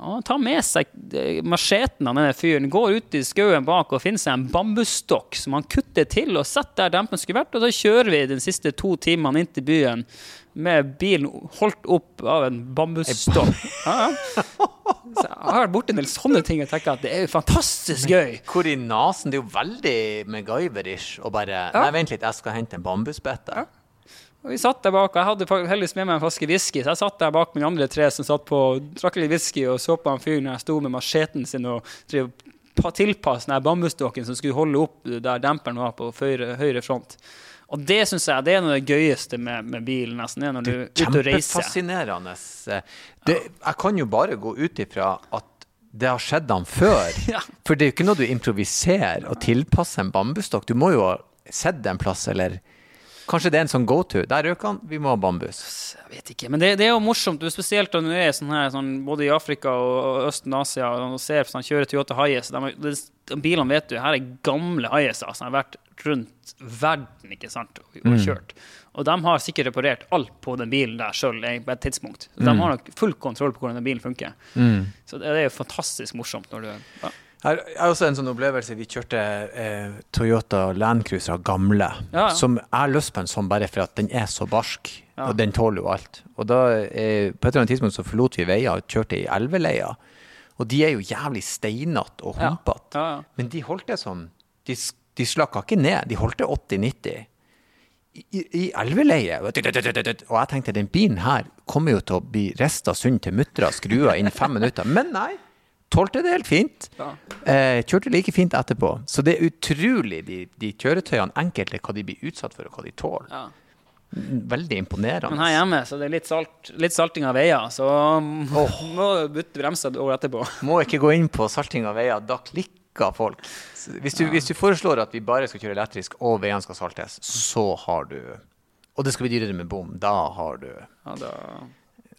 Speaker 2: Og tar med seg eh, macheten av denne fyren, går ut i skauen bak og finner seg en bambusstokk som han kutter til og setter der dempen skulle vært. Og så kjører vi de siste to timene inn til byen med bilen holdt opp av en bambusstokk. Ja, ja. Så jeg har vært borti en del sånne ting og tenker at det er jo fantastisk gøy.
Speaker 1: Hvor i nasen? Det er jo veldig MacGyver-ish å bare ja. Nei, vent litt, jeg skal hente en bambusbøtte. Ja.
Speaker 2: Og vi satt der bak, og Jeg hadde heldigvis med meg en flaske whisky, så jeg satt der bak med de andre tre som satt på drakk litt whisky og så på han fyren jeg sto med macheten sin og tilpasset bambusstokken som skulle holde opp der demperen var på høyre, høyre front. Og det syns jeg det er noe av det gøyeste med, med bilen. nesten, er når du er ute og reiser.
Speaker 1: Kjempefascinerende. Det, jeg kan jo bare gå ut ifra at det har skjedd han før. ja. For det er jo ikke noe du improviserer og tilpasser en bambusstokk. Du må jo ha sett det en plass, eller Kanskje det er en sånn go to. Der røk han, vi må ha bambus.
Speaker 2: Jeg vet ikke, men det, det er jo morsomt. Spesielt når du er sånn her, sånn, både i Afrika og Østen Asia og ser sånn, kjører Toyota Hiace. De, de, bilene vet du, her er gamle Hiacer som har vært rundt verden ikke sant, og, og mm. kjørt. Og de har sikkert reparert alt på den bilen der sjøl på et tidspunkt. Så de mm. har nok full kontroll på hvordan den bilen funker. Mm. Så det, det, er jo fantastisk morsomt når du ja.
Speaker 1: Jeg har også en sånn opplevelse. Vi kjørte eh, Toyota Landcruiser gamle. Ja, ja. Som jeg har lyst på en sånn bare for at den er så barsk. Ja. Og den tåler jo alt. Og da, eh, på et eller annet tidspunkt så forlot vi veier og kjørte i elveleia. Og de er jo jævlig steinete og humpete. Men de holdt det sånn De, de slakka ikke ned. De holdt det 80-90. I, i elveleie. Og jeg tenkte den bilen her kommer jo til å bli rista sund til muttra skrua innen fem minutter. Men nei tålte det helt fint. Ja. Eh, kjørte like fint etterpå. Så det er utrolig, de, de, kjøretøyene, enkelte, hva de blir utsatt for, og hva de tåler. Ja. Veldig imponerende.
Speaker 2: Men her hjemme så det er litt, salt, litt salting av veier, så oh. må du bytte bremser over etterpå.
Speaker 1: Må ikke gå inn på salting av veier. Da klikker folk. Hvis du, ja. hvis du foreslår at vi bare skal kjøre elektrisk, og veiene skal saltes, så har du Og det skal bli dyrere med bom. Da har du ja, da...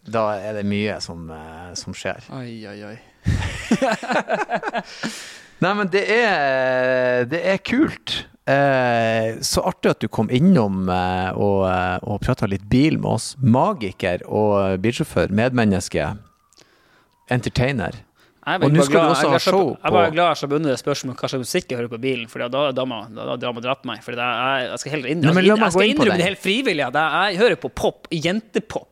Speaker 1: da er det mye som, eh, som skjer.
Speaker 2: Oi, oi, oi.
Speaker 1: Nei, men det er, det er kult. Eh, så artig at du kom innom eh, og, eh, og prata litt bil med oss. Magiker og bilsjåfør, medmenneske, entertainer. Og nå skal du også ha show
Speaker 2: på Jeg er glad jeg slapp vunnet det spørsmålet hva slags musikk jeg hører på bilen, for da har dama drept meg. For jeg, jeg skal heller innrømme, jeg skal innrømme det helt frivillig. Jeg hører på pop, jentepop.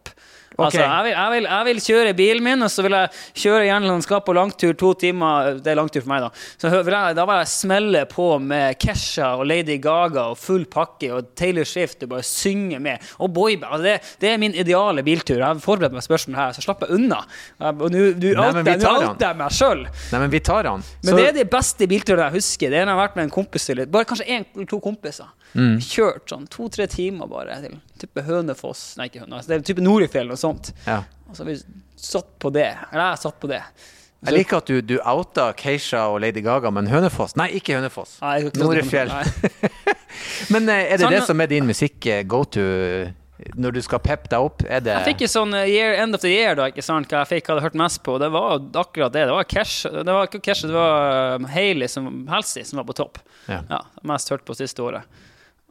Speaker 2: Altså, jeg, vil, jeg, vil, jeg, vil, kjøre bilen min, og så vil jeg kjøre jernlandskap på langtur, to timer. Det er langtur for meg, da. Så vil jeg, da vil jeg smelle på med Kesha og Lady Gaga og full pakke og Taylor Swift og bare synge med. Og boyband. Altså, det, det, er min ideale biltur. Jeg har forberedt meg spørsmål her, så slapp jeg unna. Og nå outer jeg meg sjøl.
Speaker 1: Nei, men vi tar han.
Speaker 2: Men det er de beste bilturene jeg husker. Det er når jeg har vært med en kompis til Bare kanskje én eller to kompiser. Mm. Kjørt sånn to-tre timer bare til type Hønefoss Nei, ikke Hønefoss, det er type Norefjell og sånt. Ja. Og så har vi satt på det. Eller jeg har satt på det.
Speaker 1: Så, jeg liker at du, du outa Keisha og Lady Gaga, men Hønefoss? Nei, ikke Hønefoss. Norefjell. men eh, er det sånn, det som er din musikk eh, go to når du skal peppe deg opp? Er det
Speaker 2: Jeg fikk jo sånn eh, year, end of the year, da, ikke sant, hva jeg fikk, hadde hørt mest på. Det var akkurat det. Det var Cash, det var, Cash, det var Hailey som Halsey som var på topp. Ja. ja mest hørt på siste året.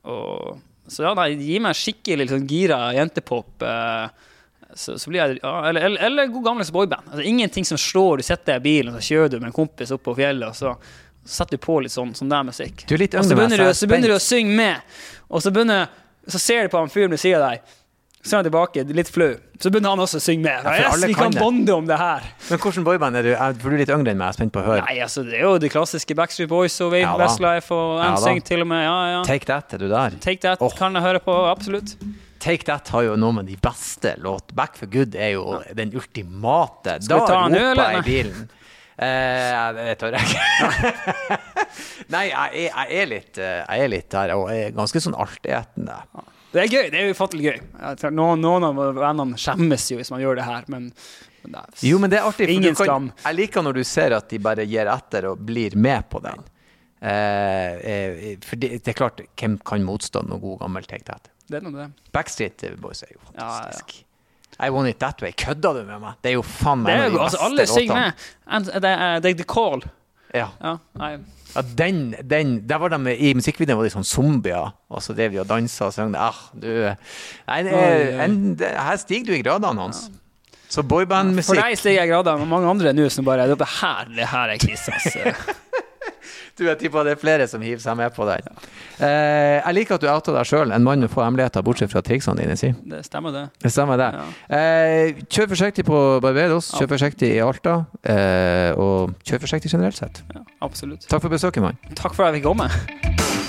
Speaker 2: Og så ja, nei, gi meg skikkelig liksom, gira jentepop. Eh, så, så blir jeg ja, eller, eller, eller god gammeldags boyband. Altså, ingenting som slår. Du sitter i bilen, og så kjører du med en kompis opp på fjellet, og så, så setter du på litt sånn, sånn der musikk. Og så begynner, du, å synge med, og så, begynner, så ser du på han fyren ved siden av deg. Så er han tilbake, litt flau. Så begynner han også å synge med.
Speaker 1: Ja,
Speaker 2: yes, vi
Speaker 1: kan
Speaker 2: kan bonde om det her.
Speaker 1: Men hvordan boyband er du? Er- du litt yngre enn meg, jeg er spent på å høre.
Speaker 2: Nei, altså, det er jo de klassiske Backstreet Boys og
Speaker 1: Ja.
Speaker 2: Westlife og
Speaker 1: Ja da.
Speaker 2: Til og med. Ja, ja.
Speaker 1: Take That, er du der?
Speaker 2: Take That
Speaker 1: oh.
Speaker 2: kan jeg høre på, absolutt.
Speaker 1: Take That har jo noen av de beste låt. Back for Good er jo den ultimate.
Speaker 2: Skal vi ta den nå, eller?
Speaker 1: jeg i bilen. Eh, det tør jeg ikke. Nei, jeg er, jeg er litt eh, Jeg er litt der, og jeg er ganske sånn altetende.
Speaker 2: Det er gøy. Det er ufattelig gøy. Noen, noen av vennene skjemmes jo hvis man gjør det her, men, men det er
Speaker 1: Jo, men det er artig. For
Speaker 2: Ingen
Speaker 1: du kan,
Speaker 2: skam.
Speaker 1: jeg liker når du ser at de bare gir etter og blir med på den. Eh, eh, for det, det er klart, hvem kan motstå noe god gammel Take That?
Speaker 2: Det er noe det.
Speaker 1: Backstreet Boys er jo
Speaker 2: Ja, ja.
Speaker 1: fantastisk. I Want It That Way. Kødda du med meg? Det er jo faen
Speaker 2: Det
Speaker 1: meg en
Speaker 2: er
Speaker 1: av
Speaker 2: jo,
Speaker 1: de
Speaker 2: altså,
Speaker 1: beste
Speaker 2: alle synger med. And, det er det The Call.
Speaker 1: Ja.
Speaker 2: Ja.
Speaker 1: Ja, den, den, der var de, I musikkvideoen var de sånn zombier, og så drev de og dansa og sang. Ah, du, nei, en, her stiger du i gradene hans. Så boybandmusikk For
Speaker 2: deg stiger jeg gradene, og mange andre nå som bare Det er her, det her er krise. Altså.
Speaker 1: Du, jeg tipper det er flere som hiver seg med på den. Eh, jeg liker at du outa deg sjøl, en mann med få hemmeligheter, bortsett fra triksene dine. Si.
Speaker 2: Det stemmer, det.
Speaker 1: Det stemmer, det.
Speaker 2: Ja.
Speaker 1: Eh, kjør forsiktig på Barbados, kjør forsiktig i Alta, eh, og kjør forsiktig generelt sett.
Speaker 2: Ja, absolutt.
Speaker 1: Takk for besøket, mann.
Speaker 2: Takk for at jeg fikk komme.